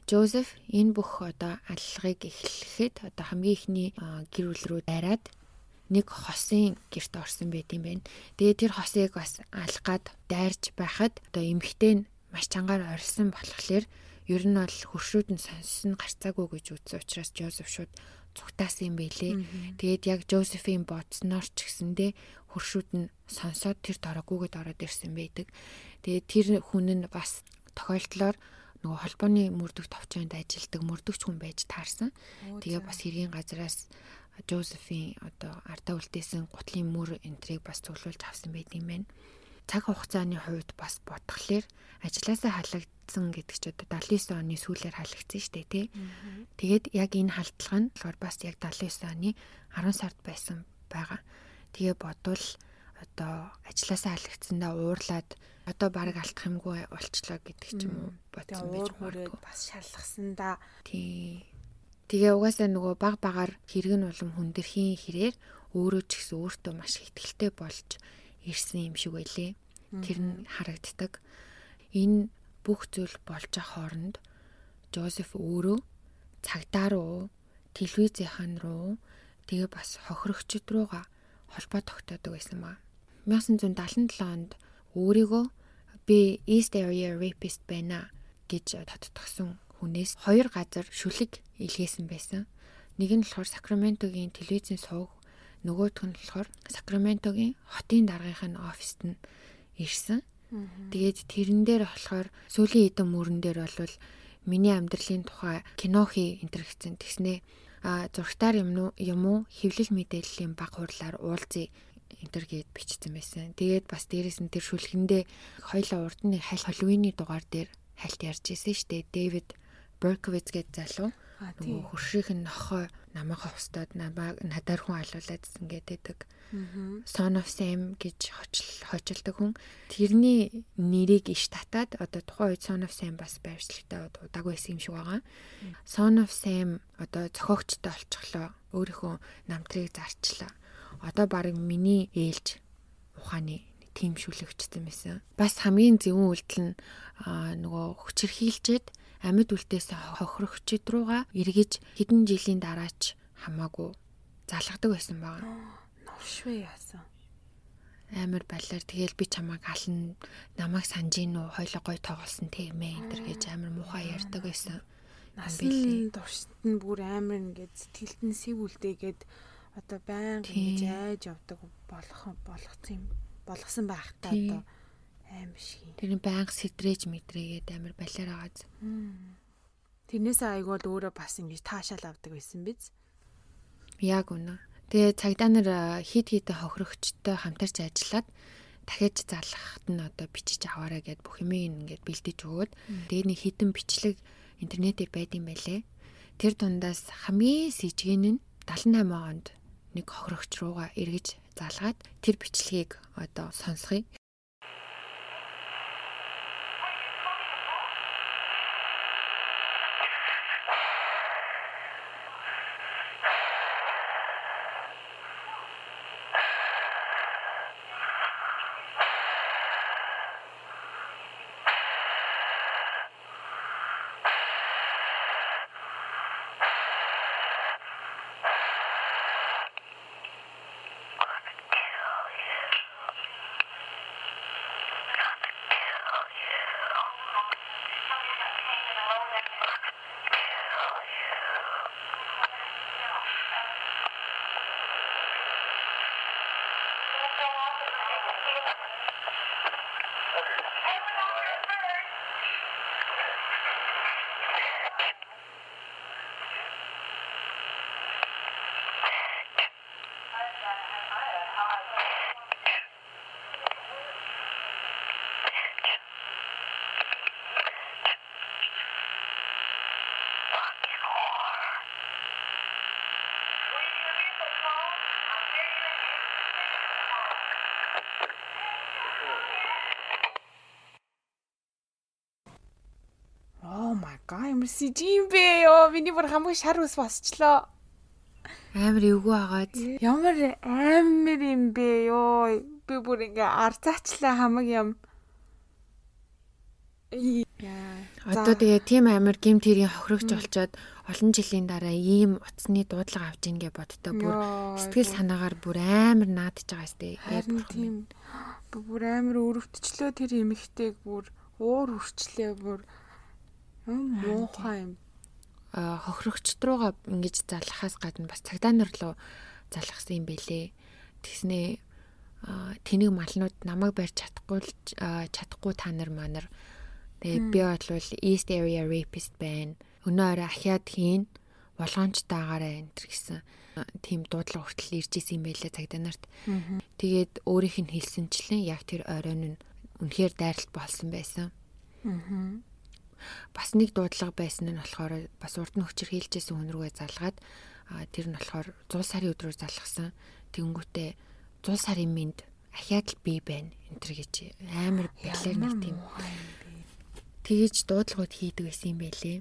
Жозеф энэ бүх одоо аллагыг эхлэхэд одоо хамгийн ихний гэр бүл рүү дайраад нэг хосын герт орсон байт юм байна. Тэгээд тэр хосыг бас алгаад дайрч байхад одоо эмхтэй нь маш чангаар орилсон болохоор Ер нь бол хөршүүд нь сонссон гарцаагүй гэж үзсэн учраас Жозеф шууд цугтаасан юм бэлээ. Тэгээд яг Жозефийн бодсноор ч гэсэндээ хуршууд нь сонсоод тэр дороггүйгээд ороод ирсэн байдаг. Тэгээд тэр хүн нь бас тохиолдлоор нөгөө холбооны мөрдөх товчоонд ажилладаг мөрдөгч хүн байж таарсан. Тэгээ бас хэргийн газараас Жозефийн одоо ардаа үлдээсэн гутлын мөр энтрийг бас цуглуулж авсан байдаг юм байна. Цаг хугацааны хувьд бас бодглохлоор ажилласаа халагдсан гэдэг ч одоо 79 оны сүүлээр халагдсан шүү дээ тий. Тэгээд яг энэ халдлага нь болохоор бас яг 79 оны 10 сард байсан байгаа. Тэгээ бодвол одоо ажилласаа халагдсандаа уурлаад одоо баг алдах юмгүй болчлоо гэдэг ч юм уу бодсон байж магадгүй. Бас шалгасандаа тий Тэгээ угаасаа нөгөө баг багаар хэрэгэн улам хүндэрхийн хэрээр өөрөө ч гэсэн өөртөө маш ихтгэлтэй болж ирсэн юм шиг байлээ. Тэр нь харагддаг. Энэ бүх зүйл болж ах хооронд Жозеф өөрөө цагдаа руу, телевизийнхан руу тэгээ бас хохирогчд руугаа холбоо тогтоодог байсан ба. 1977 онд өөрийгөө би East Area Rapist байна гэж тодтогсон хүнээс хоёр газар шүлэг илгээсэн байсан. Нэг нь болохоор Сакраментогийн телевизийн сувг, нөгөөх нь болохоор Сакраментогийн хотын даргын оффист нь ирсэн. Тэгээд тэрэн дээр болохоор сүүлийн хэдэн мөрөн дээр бол миний амьдралын тухай кино хий энтер гэсэн тэгснээ а зургатаар юм юм уу хэвлэл мэдээллийн баг хурлаар уулзъя энтер гээд бичсэн байсан. Тэгээд бас дээрэс нь тэр шүлгэндээ хоёлаа урд нь халь холвины дугаар дээр хальт ярьж исэн дээ. Дэвид Берковиц гэдэг залуу нөгөө хөрших нь нохой намайга хостоод намайг надаар хүн алуулаадсэн гэдэг. Son of Sam гэж хочилдог хүн. Тэрний нэрийг иш татаад одоо тухайн үед Son of Sam бас байршлагтай удааг байсан юм шиг байгаа. Son of Sam одоо зохиогчтой олчихлоо. Өөрийнхөө намтрыг зарчлаа. Одоо баг миний ээлж ухааны тим шүлэгчсэн байсан. Бас хамгийн зөвүүн үйлдэл нь нөгөө хүчирхийлжээд амьд үлдээс хохирогчд руугаа эргэж хэдэн жилийн дараач хамаагүй залгадаг байсан байгаа. Новшвэ яасан. Амар балаар тэгэл би чамайг ална намайг санаж гин үү хойлоо гой тоглосон тийм ээ энэ гэж амар муухай ярьдаг байсан. Насан туршид нь бүр амар ингээд сэтгэлд нь сэв үлдээгээд одоо баян ингэж айж явдаг болох болгоцсон юм болгосон байх та одоо Аим шиг. Тэр нь байнга сэтрэж мэдрээгээд амар балиар агааз. Тэрнээсээ айгуул өөрөө бас ингэж таашаал авдаг байсан биз? Яг үнэ. Тэгээ цагдаа нар хит хитэ хохирогчтой хамтарч ажиллаад дахиж залгахад нь одоо бичиж аваарай гэд бүх юмыг ингээд бэлдэж өгөөд тэгээ нэг хитэн бичлэг интернетээр байдсан байлээ. Тэр дундаас хамгийн сэжгэн нь 78 онд нэг хохирогч руугаа эргэж залгаад тэр бичлэгийг одоо сонсхий. Га ямар сижим бэ? Ёо миний бүр хамгийн шар ус босчлоо амар эвгүй агаад. Ямар амар юм бэ? Ёо би бүр ингээ арзаачлаа хамаг юм. Одоо тэгээ тийм амар гим тэрийн хохирогч болчоод олон жилийн дараа ийм утасны дуудлага авч ийн гэж боддоо бүр сэтгэл санаагаар бүр амар наадж байгаа сте. Тийм. Бүр амар өрөвдчлөө тэр эмэгтэйг бүр уур үрчлээ бүр муухай юм. хохирогчд руугаа ингэж залхахаас гадна бас цагдаа нар руу залхсан юм бэлээ. Тэгснээ тэнийг малнууд намайг барьж чадахгүй чадахгүй та нар манар тэгээ би бол East Area Rapist байна. Өнөө орой ахиад хийн болгоомж даагаараа энэ гэсэн тийм дуудлага хүртэл ирж исэн юм байлээ цагдаа нарт. Тэгээд өөрийнх нь хэлсэнчлэн яг тэр оройн нь үнэхээр дайралт болсон байсан. Аа. Бас нэг дуудлага байсан нь болохоор бас урд нь хүчээр хийлжсэн хүн рүүгээ залгаад тэр нь болохоор 100 сарын өдрөөр залгасан. Тэнгүүтээ 100 сарын минд ахиад л би байна энэ төр гэж амар бэлэр нар тийм. Тэгэж дуудлагууд хийдэг байсан юм байлээ.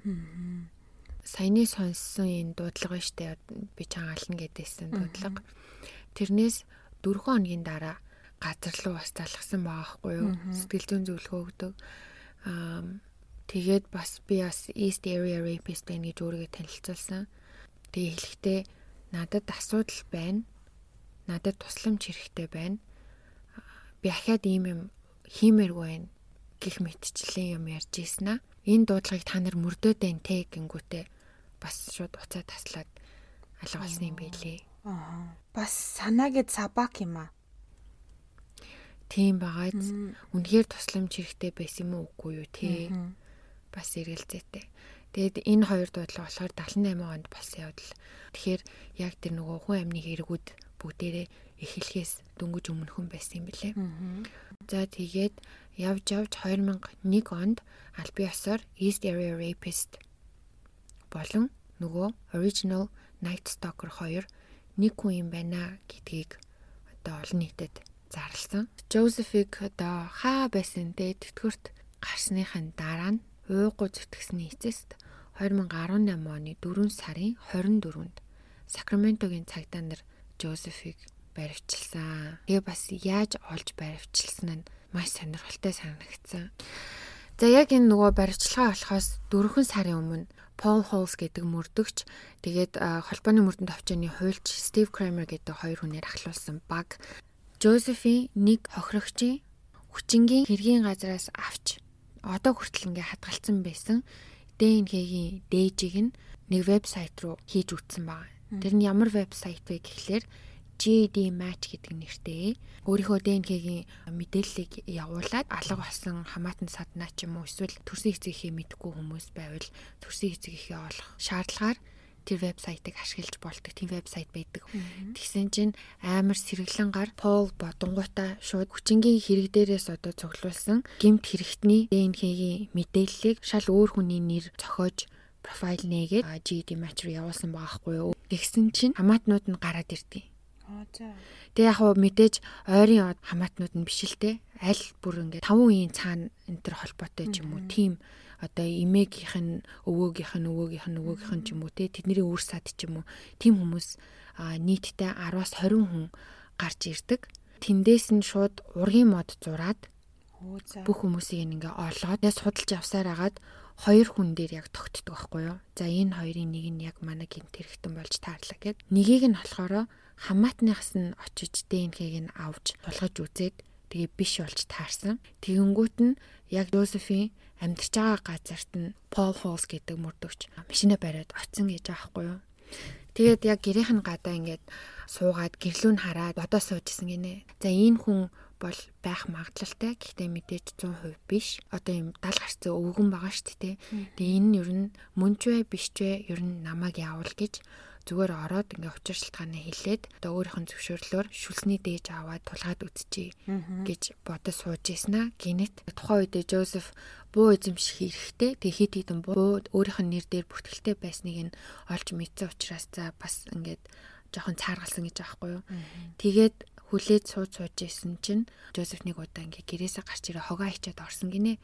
Саяны сонссон энэ дуудлага штэ би чангаална гэдээсэн дуудлага. Тэрнээс 4 хоногийн дараа газар руу бас залгсан байгаа хгүй юу? Сэтгэл зүйн зөвлөгөө өгдөг. Аа тэгээд бас би бас East Area Rapist байна гэж өөрийгөө танилцуулсан. Тэгээ хэлэхдээ надад асуудал байна надад тусламж хэрэгтэй байна. Би ахаад ийм юм хиймээргүй байна гих мэтчлэн юм ярьж ийсэн аа. Энэ дуудлагыг та нар мөрдөөд байна те гингүүтээ бас шууд уцаа таслаад алга болсон юм билээ. Аа. Бас санаагээд сабак юм аа. Тийм багаач. Үнэхээр тусламж хэрэгтэй байсан юм уу үгүй юу те. Бас эргэлзээтэй. Тэгэд энэ хоёр дуудлага болохоор 78 онд болсон явдал. Тэгэхээр яг тэр нөгөө хүн амны хэрэгүүд бүгдээрээ эхлэхээс дөнгөж өмнөхөн байсан юм билээ. За тэгээд явж явж 2001 онд аль бие ёсоор East Area Rapist болон нөгөө Original Night Stalker хоёр нэг хүн юм байна гэдгийг одоо олон нийтэд зарлсан. Josephig одоо хаа байсан те тэтгэврт гарсныхын дараа нь уугу зүтгэсний эцэст 2018 оны 4 сарын 24-нд Сакраментогийн цагдаа нар Жозефиг баривчилсан. Тэгээ бас яаж олж баривчилсан нь маш сонирхолтой санагдсан. За яг энэ нөгөө баривчилгаа болохоос дөрвөн сарын өмнө Paul Halls гэдэг мөрдөгч тэгээд холбооны мөрдөнд товчооны хуульч Steve Kramer гэдэг хоёр хүнээр ахлуулсан баг Жозефийн нэг хохирогчийн хүчингийн хэргийн газраас авч одоо хүртэл ингээ хадгалсан байсан. ДНХ-ийн дээжийг нь нэг вебсайт руу хийж үтсэн байна. Тэр нь ямар вебсайт вэ гэхлээр GD match гэдэг нэртэй. Өөрийнхөө ДНХ-гийн мэдээллийг явуулаад алга болсон хамаатан саднаа ч юм уу эсвэл төрсөн эцэгийнхээ мэдгүй хүмүүс байвал төрсөн эцэгийнхээ олох шаардлагаар тэр вебсайтыг ашиглаж болдог тийм вебсайт байдаг. Тэгсэн чинь амар сэргэлэн гар Пол бодонгуудаа шууд хүчингийн хэрэг дээрээс одоо цуглуулсан гемт хэрэгтний ДНХ-гийн мэдээллийг шал өөр хүний нэр зохиож профайл нээгээд GD match явуулсан байгаа хгүй юу. Тэгсэн чинь хамаатнууд нь гараад за. Тэгээ яг хөө мэдээж ойрын хамаатнууд нь биш л те. Аль бүр ингээд 5 үеийн цаана энэ төр холбоотой ч юм уу. Тим одоо эмээгийнх нь өвөөгийнх нь өвөөгийнх нь өвөөгийнх нь ч юм уу те. Тэдний үр сад ч юм уу. Тим хүмүүс нийтдээ 10-аас 20 хүн гарч ирдэг. Тэндээс нь шууд ургийн мод зураад бүх хүмүүсийг ингээ олоод судалж явсаар агаад хоёр хүн дээр яг тогтдог байхгүй юу. За энэ хоёрын нэг нь яг манай гинт хэрэгтэн болж таарлаа гэд. Нэгийг нь болохоор хамаатныхас нь очиж ДНХ-г нь авч тулгаж үзээд тэгээ биш болж таарсан. Тэгэнгүүт нь яг Жозефийн амьдарч байгаа газарт нь Пол Холс гэдэг мөрдөгч машинаа бариад оцсон гэж аахгүй юу. Тэгээд яг гэрийнх нь гадаа ингээд суугаад гэрлүүн хараад бодоо суужсэн гинэ. За энэ хүн бол байх магадлалтай. Гэхдээ мэдээж 100% биш. Одоо юм 70 гарцаа өвгөн байгаа шүү дээ. Тэгээ энэ нь ер нь мөнч вэ биш вэ ер нь намайг яавал гэж зүгээр ороод ингээ учир шалтгаанаа хэлээд одоо өөрийнх нь зөвшөөрлөөр шүлсний дээж аваад тулгаад үзчихье гэж бодож сууж ийснаа гинэт тухайн үед Жозеф буу эзэмших хэрэгтэй. Тэг хит хитэн буу өөрийнх нь нэр дээр бүртгэлтэй байсныг нь олж мэдсэн учраас за бас ингээд жоохон цааргалсан гэж аахгүй юу. Тэгээд хүлээж сууж сууж исэн чинь Жозеф нэг удаа ингээ гэрээсээ гарч ирээ. Хогоо хичээд орсон гинэ.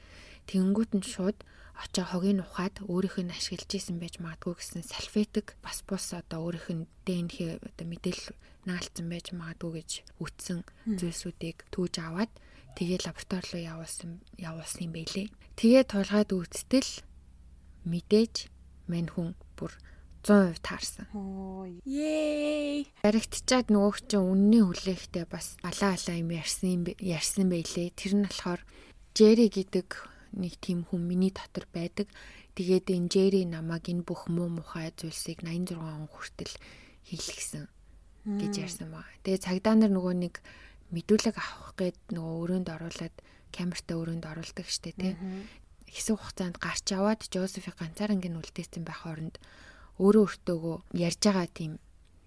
Тэнгүүт нь шууд очоо хогийг ухаад өөрийнх нь ашиглаж исэн байж магадгүй гэсэн салфетик бас бус одоо өөрийнх нь ДНХ одоо мэдээлэл наалцсан байж магадгүй гэж үтсэн зүйлсүүдийг түүж аваад тэгээ лаборатори руу явуулсан явуулсан юм байлээ. Тэгээ тулгаад үзтэл мэдээж мань хүн бүр 100% таарсан. Yay! Баригтчаад нөгөөх чинь үнний хүлээхтэй бас алаа алаа юм ярьсан ярьсан байлээ. Тэр нь болохоор Jerry гэдэг нэг тийм хүн миний дотор байдаг. Тэгээд энэ Jerry намайг энэ бүх муу мухай зүйлсийг 86 он хүртэл хийлгэсэн гэж ярьсан баг. Тэгээд цагдаа нар нөгөө нэг мэдүүлэг авах гээд нөгөө өрөөнд оруулаад камертаа өрөөнд оруулдаг штэ тий. Хэсэг хугацаанд гарч аваад Жозефи ганцаарнгийн үлдээсэн байх оронд өөрөө өөртөөгөө ярьж байгаа тийм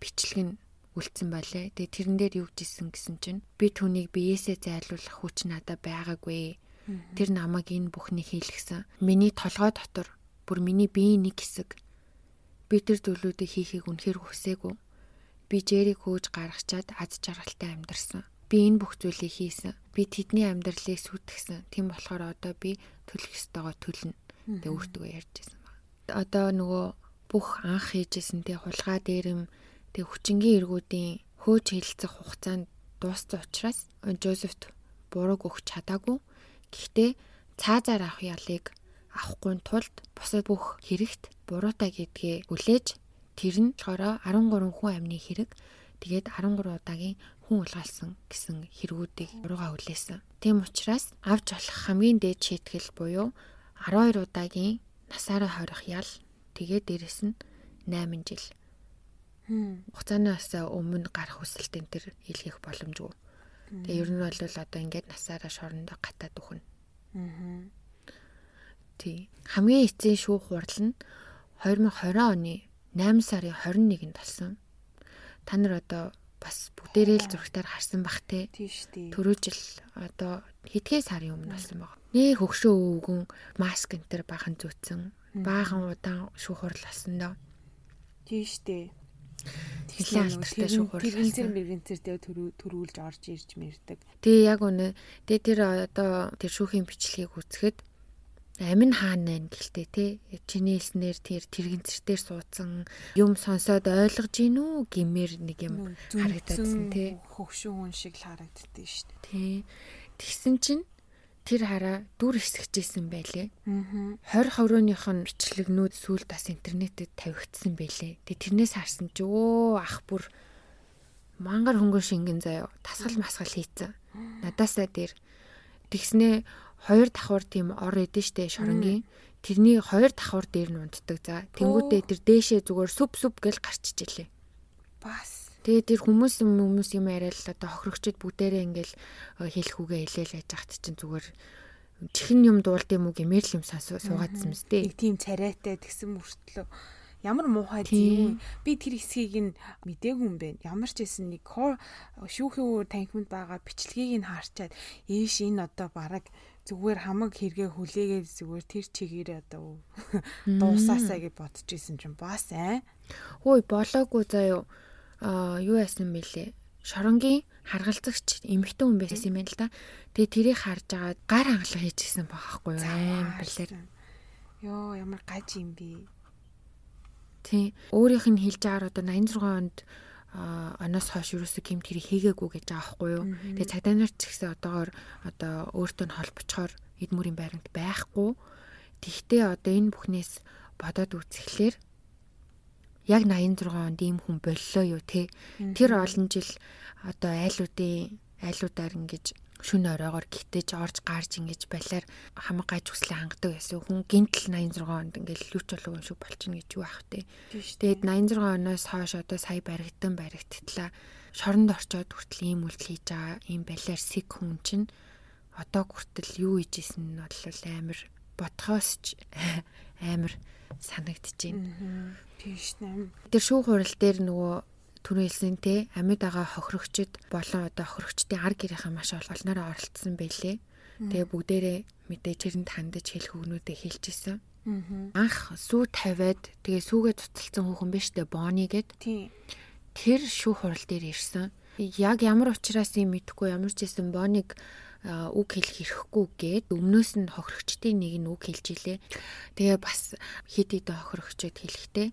бичлэг нь үлдсэн байлээ. Тэгээ тэрэн дээр юу гэжсэн гэсэн чинь би түүнийг биеэсээ зайлуулах хүч надад байгаагүй. Тэр намайг энэ бүхний хийлгсэн. Миний толгой дотор бүр миний биеийн нэг хэсэг. Би тэр зүйлүүдийг хийхийг үнэхээр хүсээгүй. Би Жериг хөөж гаргачаад аз жаргалтай амьдарсан. Би энэ бүх зүйлийг хийсэн. Би тэдний амьдралыг сүтгэсэн. Тийм болохоор одоо би төлөх ёстойгоо төлнө. Тэг өөртөө ярьжсэн баг. Одоо нөгөө бүх анх хийжсэнтэй хулгай дээрэм тэг хүчингийн эргүүдийн хөөж хилцэх хугацаанд дууссан учраас Жозефт бурууг өгч чадаагүй. Гэхдээ цаазаар авах ялыг авахгүй тулд бусад бүх хэрэгт буруутай гэдгээ хүлээж Тэр нь болохоор 13 хүн амны хэрэг тэгээд 13 удаагийн хүн улгаалсан гэсэн хэрэгүүдийг урууга хүлээсэн. Тийм учраас авч болох хамгийн дээд шийтгэл буюу 12 удаагийн насаараа хорих ял тэгээд дээрэс нь 8 жил. Хугацаанаас өмнө гарах хүсэлтэн тэр илгээх боломжгүй. Тэгээ ер нь бол одоо ингээд насаараа шорондоо гатаад өгнө. Аа. Тий. Хамгийн эцсийн шүүх хурал нь 2020 оны 8 сарын 21-нд болсон. Та нар одоо бас бүгдээрээ л зургатаар харсан бах те. Тийш тий. Төрөө жил одоо хэдхэн сарын өмнө болсон баг. Нээ хөгшөө өвгөн маск энэ төр бахан зүүцэн. Баахан удаан шүүх хурал болсон доо. Тийш тий. Тэглэн алдартай шүүх хурал. Тэргэнцэр мэргэнцэртэй төрүүлж орж ирж мэрдэг. Тэгээ яг үнэ. Тэгээ тэр одоо тэр шүүхийн бичлэгийг үзэхэд амин хаана байна гэлтэй те чиний хэлснээр тэр тэрэгэнцэртээр суудсан юм сонсоод ойлгож гин үү гэмээр нэг юм харагдсан те хөвшин хүн шиг л харагддээ шүү дээ тий Тэгсэн чинь тэр хараа дүр хэсэгчээсэн байлээ. Аа. 20 хорооных нь бичлэгнүүд сүүл бас интернетэд тавигдсан байлээ. Тэг тэрнээс харсан чи өө ах бүр мангар хөнгөн шингэн заяа тасгал масгал хийцэн. Надаасаа дээр тэгснээ хоёр давхар тийм ор эдэн штэ шоронгийн тэрний хоёр давхар дээр нь унтдаг за тэнгуүтээ тэр дээшээ зүгээр сүп сүп гэл гарчиж илээ бас тэгээ тэр хүмүүс хүмүүс юм яриад одоо хохирогчд бүгдээрээ ингээл э, хэлэхүүгээ хэлээл яж хат чинь зүгээр чихэн юм дуулд юм уу гэмээр л юм суугаадсан мэт нэг тийм царайтай тэгсэн мөртлөө. Ямар муухай тийм би тэр хэсгийг нь мдээгүй юм бэ ямар ч хэсэн нэг шүүхийн өөр танхимд байгаа бичлэгийг нь харчаад ээш энэ одоо бараг зүгээр хамаг хэрэгээ хүлээгээд зүгээр тэр чигээр одоо дуусаасаа гэж бодож исэн чинь бас аа. Хөөе болоогүй заяо. Аа юу яасан бэлээ? Шоронгийн харгалзагч эмэгтэй хүн байсан юм байна л да. Тэгээ тэрийг харж агаад гар хангалах хийчихсэн баахгүй юу? Аим бэлэр. Йоо ямар гаж юм бэ? Тий. Өөрийнх нь хэлж агаар одоо 86 онд оноос хойш юусоо гэмт хэрэг хийгээгүй гэж байгаа байхгүй юу. Тэгээ цагдаа нар ч ихсэн одоогоор одоо өөртөө нь холбочхоор эд мөрийн байранд байхгүй. Тэгтээ одоо энэ бүхнээс бодоод үзэхлээр яг 86 онд ийм хүн боллоо юу те. Тэр олон жил одоо айлуудын айлуудаар ингэж шүн оройгоор гитэж орж гарж ингэж балиар хамаг гаж хүслээ хангадаг байсан. Хүн гинтл 86 онд ингээл лүч болов юм шиг болчихно гэж юу ах те. Тэгээд 86 оноос хойш одоо сая баригдан баригдтлаа. Шоронд орчоод хүртэл ийм үйлдэл хийж байгаа ийм балиар сэг хүн чинь одоо хүртэл юу хийжсэн нь бол амар ботхоос ч амар санагдчихээн. Тийш нэм. Тэр шүүх хурал дээр нөгөө түрүү хэлсэн те амьд байгаа хохирогчд болон одоо хохирогчдын ар гэрийнхаа маш олноороо оролцсон байлээ. Тэгээ бүгдээрээ мэдээж хэрэнд хандаж хэлэх үгнүүдээ хэлчихсэн. Анх сүү тавиад тэгээ сүүгээ цуцалсан хүүхэн биш үү Бони гэд. Тэр шүүх хурал дээр ирсэн. Яг ямар учраас юм мэдэхгүй ямар ч байсан Бониг үг хэлэх эрхгүй гээд өмнөөс нь хохирогчдын нэг нь үг хэлж илээ. Тэгээ бас хид хид хохирогчд хэлэхдээ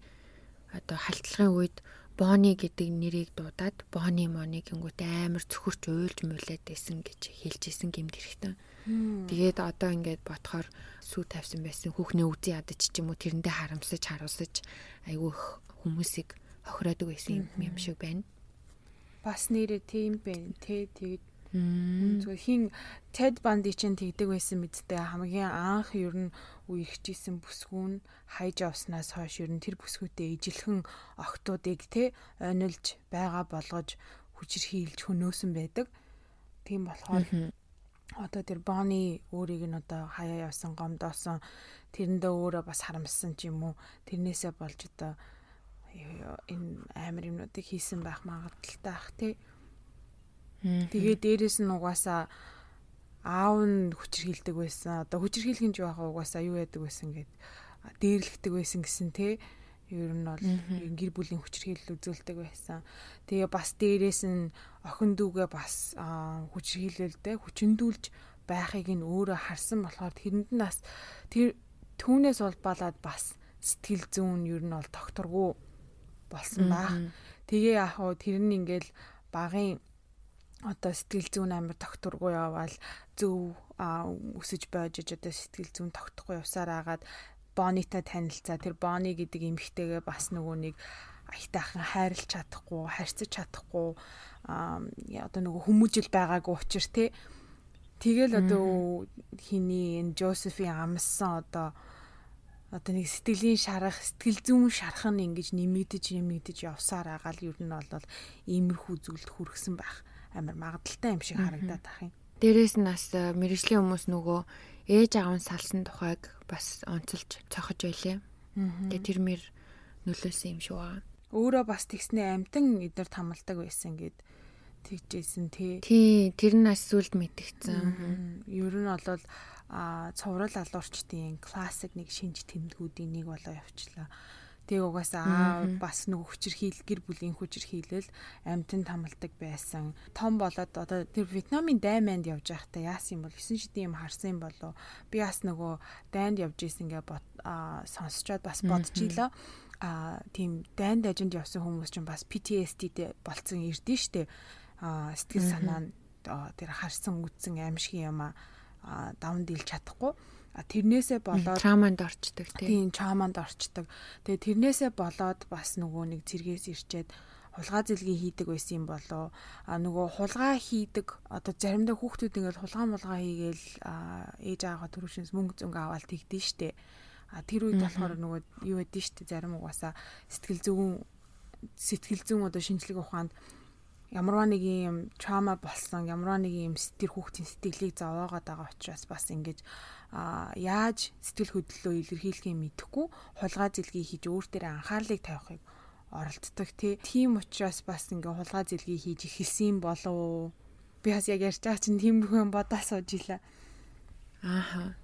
одоо халтлагын үед Бони гэдэг нэрийг дуудаад Бони Мони гингүүт амар цөхөрч уйлж муулаад байсан гэж хэлжсэн гэмт хэрэгтэй. Тэгээд одоо ингээд ботхоор сүү тавьсан байсан хүүхний үзий ядаж ч юм уу тэрэндээ харамсаж харуулсаж айгүй хүмүүсийг хохироодог байсан юм шиг байна. Бас нэрээ тийм байна те тэгээд Зүгээр хин Ted Bundy чинь тэгдэг байсан мэдтэй хамгийн анх ер нь үерхжсэн бүсгүүн хайж авснаас хойш ер нь тэр бүсгүүтээ ижилхэн октоодыг те ойнолж байгаа болгож хүчирхийлж хөнөөсөн байдаг. Тийм болохоор одоо тэр Bonnie өөрийг нь одоо хаяа явсан гомдоосон тэрэндээ өөрөө бас харамссан ч юм уу тэрнээсээ болж одоо энэ амар юмнуудыг хийсэн байх магадaltaй ах тий. Тэгээ дээрэс нь угаасаа аав нь хүчрхийлдэг байсан. Одоо хүчрхийлэх нь юу яхаа угаасаа юу яадаг байсан гэд дээрлэгдэг байсан гэсэн тий. Ер нь бол гэр бүлийн хүчрхийлэл үзүүлдэг байсан. Тэгээ бас дээрэс нь охин дүүгээ бас хүчрхийлэлдэ хүчндүүлж байхыг нь өөрөө харсан болохоор тэрэнд нь бас тэр түүнээс улбалаад бас сэтгэл зүүн ер нь бол докторгүй болсон байх. Тэгээ яг хоо тэр нь ингээл багын одоо сэтгэл зүйн амар докторгүй яваал зөв өсөж байж одоо сэтгэл зүйн тогтохгүй явсаар агаад Бонитой танилцаа. Тэр Бони гэдэг эмэгтэйгээ бас нөгөө нэг аятайхан хайрлах чадахгүй, харьцаж чадахгүй одоо нөгөө хүмүүжил байгаагүй учир те. Тэгэл одоо хиний энэ Жозефийн амссан одоо одоо нэг сэтгэлийн шарах, сэтгэл зүйн шарах нь ингэж нэмэгдэж нэмэгдэж явсаар агаал ер нь бол иймэрхүү зүйлд хүргэсэн байх амар магадaltaй юм шиг харагдаад ах юм. Дээрээс нь бас э, мэрэгжлийн хүмүүс нөгөө ээж аав нь салсан тухайг бас онцолж цохож байлээ. Тэгээ тэр мэр нөлөөсөн юм шиг байна. Өөрөө бас тэгснээ амтан эднэр тамалдаг байсан гэд тэгжсэн тий. Тий, тэр нь бас сүлд мэдгцэн. Ер нь бол а цуврал алуурчдын классик нэг шинж тэмдгүүдийн нэг болоо явчлаа. Тэг угаасаа бас нөгөө хүчир хийл гэр бүлийн хүчир хийлэл амтэн тамалдаг байсан. Том болоод одоо тэр Вьетнамын дайманд явж байхдаа яасан юм бол 9 шидийн юм харсан юм болоо. Би бас нөгөө дайнд явж исэн гэ сонсчоод бас илаа. А тийм дайнд ажинд явсан хүмүүс чинь бас PTSD-тэй болцсон ирдэ штэ. А сэтгэл санаа нь тэр харсан үтсэн аимшиг юм а давн дийлж чадахгүй тэрнээсээ болоод трауманд орчдөг тийм трауманд орчдөг. Тэгээ тэрнээсээ болоод бас нөгөө нэг зэргээс ирчээд хулгай зэлгийн хийдэг байсан юм болоо а нөгөө хулгай хийдэг одоо заримдаа хүүхдүүд ингээд хулгай мулгай хийгээл ээж аваа төрөвшнс мөнгө зөнгө аваад тэгдэж штэ. А тэр үед болохоор нөгөө юу байдэн штэ зарим угаасаа сэтгэл зүйн сэтгэл зүйн одоо шинжлэх ухаанд ямарваа нэг юм траума болсон ямарваа нэг юм тэр хүүхдийн сэтгэлийг зовоогоод байгаа учраас бас ингэж а яаж сэтгэл хөдлөлөө илэрхийлэхээ мэдэхгүй хулгай зэлгийг хийж өөр дээр анхаарлыг тавихыг оролддог тийм учраас бас ингээ хулгай зэлгийг хийж эхэлсэн болов би бас яг ярьж байгаа чинь тиймэрхүү юм бодоо сууж илаа ааха.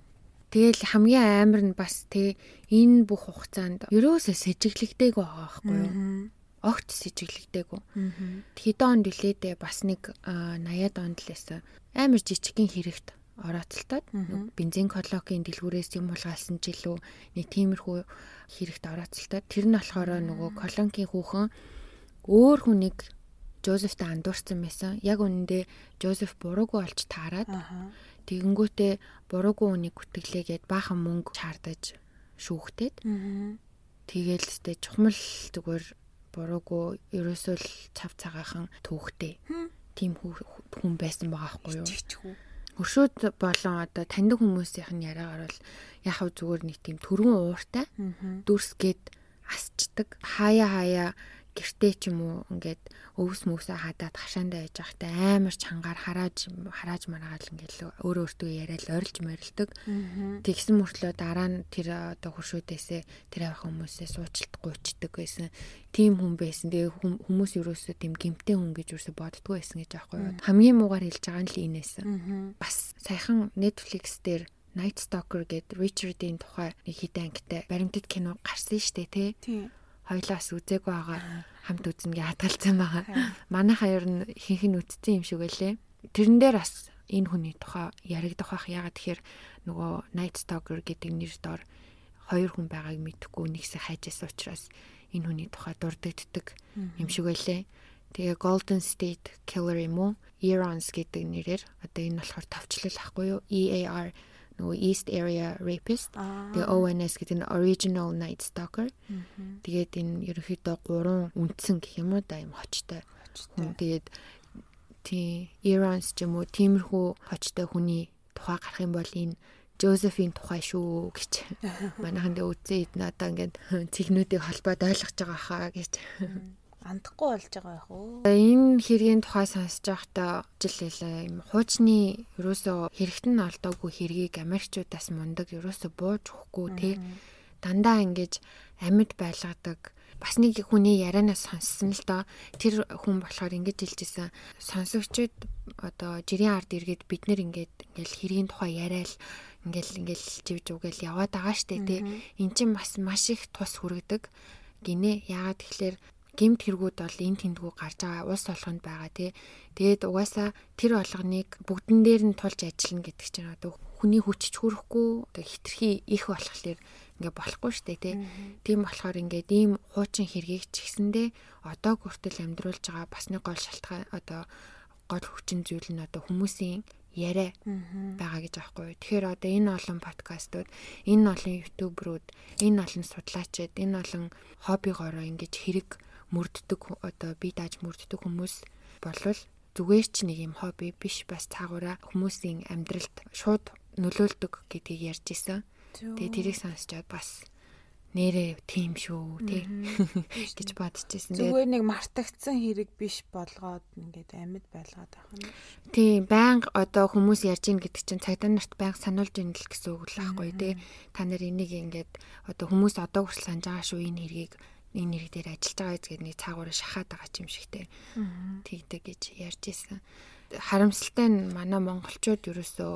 Тэгэл хамгийн амар нь бас те энэ бүх хугацаанд ерөөсөө сэжиглэгдээг байгаа байхгүй юу? Огт сэжиглэгдээгүй. Хэдэн онд үлээдээ бас нэг 80-аад онд л байсан. Амар жижигхэн хэрэгт орооцолтоод бензин колокийн дэлгүүрээс юм булгаалсан ч илүү нэг тиймэрхүү хэрэгт орооцолтоод тэр нь болохоор нөгөө колонкийн хүүхэн өөр хүнийг Жозефтэй андуурсан байсан. Яг үнэндээ Жозеф буруугүй олж таарад тэгэнгүүтээ буруугүй үнийг гүтгэлээгээд баахан мөнгө чаардаж шүүхтээд тэгээл сте чухмал зүгээр буруугүй ерөөсөө л цав цагаахан түүхтэй. Тим хүн байсан байгаа байхгүй юу? Өршөөд болон одоо таньдаг хүмүүсийнх нь яриагаар бол яхав зүгээр нэг тийм төргөн ууртай дүрс гээд асчдаг. Хаяа хаяа гэртээ ч юм уу ингээд өвс мөсөө хадаад хашаандаа яж байхдаа амар чангаар харааж харааж маргаал ингээд өөрөө өөртөө яриад орилж морилдог. Тэгсэн мөртлөө дараа нь тэр одоо хуршүүдээсээ тэр авах хүмүүсээ суучлт гуйчдаг байсан. Тим хүн байсан. Тэгээ хүмүүс ерөөсөө тийм гимтэй хүн гэж юусоо боддгоо байсан гэж аахгүй юу. Хамгийн муугаар хэлж байгаа нь л инээс. Бас саяхан Netflix дээр Night Stalker гэдэг Richard-ийн тухай нэг хитэн ангитай баримтат кино гарсан шүү дээ тий хоёлаас үзээгүй байгаа хамт үзнэ гэж хадгалсан байгаа. Манай хоёр нь хинхэн үтцсэн юм шиг байлээ. Тэрэн дээр бас энэ хүний тухай яригдах бах ягаад тэгэхээр нөгөө Night Stalker гэдэг нэр дор хоёр хүн байгааг мэдэхгүй нэгсээ хайжсэн учраас энэ хүний тухай дурддагддаг юм шиг байлээ. Тэгээ Golden State Killer юм уу? Earons гэдэг нэрээр одоо энэ болохоор товчлол ахгүй юу? EAR нөгөө East Area Rapist тэгээ ONS гэдэг нь Original Night Stalker. Тэгээд энэ ерөнхийдөө гурван үндсэн гэх юм уу да юм хочтой. Тэгээд тий Irons ч юм уу тиймэрхүү хочтой хүний тухай гарах юм бол энэ Жозефийн тухай шүү гэж. Манайхан дэ үзээд надаа ингээд цэгнүүдийг холбоод ойлгож байгаа хаа гэж андахгүй болж байгаа байх уу. Энэ хэргийн тухай сонсож байхдаа жил хэлээ юм хуучны ерөөсөө хэрэгт нь олдоогүй хэргийг Америкчуудаас мундаг ерөөсөө бууж өгөхгүй тий дандаа ингэж амьд байлгадаг. Бас нэг хүний ярианаас сонссон л доо. Тэр хүн болохоор ингэж хэлжсэн. Сонсогчд одоо жирийн ард иргэд бид нэр ингээд ингээл хэргийн тухай яриад ингээл ингээл живж угээл яваад байгаа штэ тий эн чинь бас маш их тус хүргэдэг. Гинэ. Яагаад тэгэхээр гимт хэрэгүүд бол энэ тэндгүү гарч байгаа улс олгонд байгаа тий. Тэгээд угаасаа тэр олгоныг бүгдэн дээр нь тулж ажиллана гэдэг чинь одоо хүний хүч чүрэхгүй одоо хитрхи их болохоор ингээ болохгүй штэ тий. Тийм болохоор ингээд ийм хуучин хэргийг ч гэсэндээ одоо хүртэл амьдруулж байгаа бас нэг гол шалтгаан одоо гол хүчин зүйл нь одоо хүмүүсийн яриа байгаа гэж аахгүй. Тэгэхээр одоо энэ олон подкастууд, энэ олон ютуберүүд, энэ олон судлаачид, энэ олон хоббигоороо ингэж хэрэг мөрддөг одоо бие дааж мөрддөг хүмүүс болвол зүгээр ч нэг юм хобби биш бас цаагаараа хүмүүсийн амьдралд шууд нөлөөлдөг гэдгийг ярьж исэн. Тэгээ тэрийг сонсчоод бас нэрээ тийм шүү тий гэж бодчихсон. Зүгээр нэг мартагдсан хэрэг биш болгоод ингээд амьд байлгаад байгаа юм. Тий, байнга одоо хүмүүс ярьж ийн гэдэг чинь цагдаа нарт байнга сануулж ийн л гэсэн үг л байхгүй тий. Та нар энийг ингээд одоо хүмүүс одоо хүртэл санаж байгаа шүү энэ хэргийг энэ нэр дээр ажиллаж байгаа гэдэг нэг цаагаараа шахаад байгаа юм шигтэй. Тэгдэг гэж ярьж исэн. Харамсалтай нь манай монголчууд ерөөсөө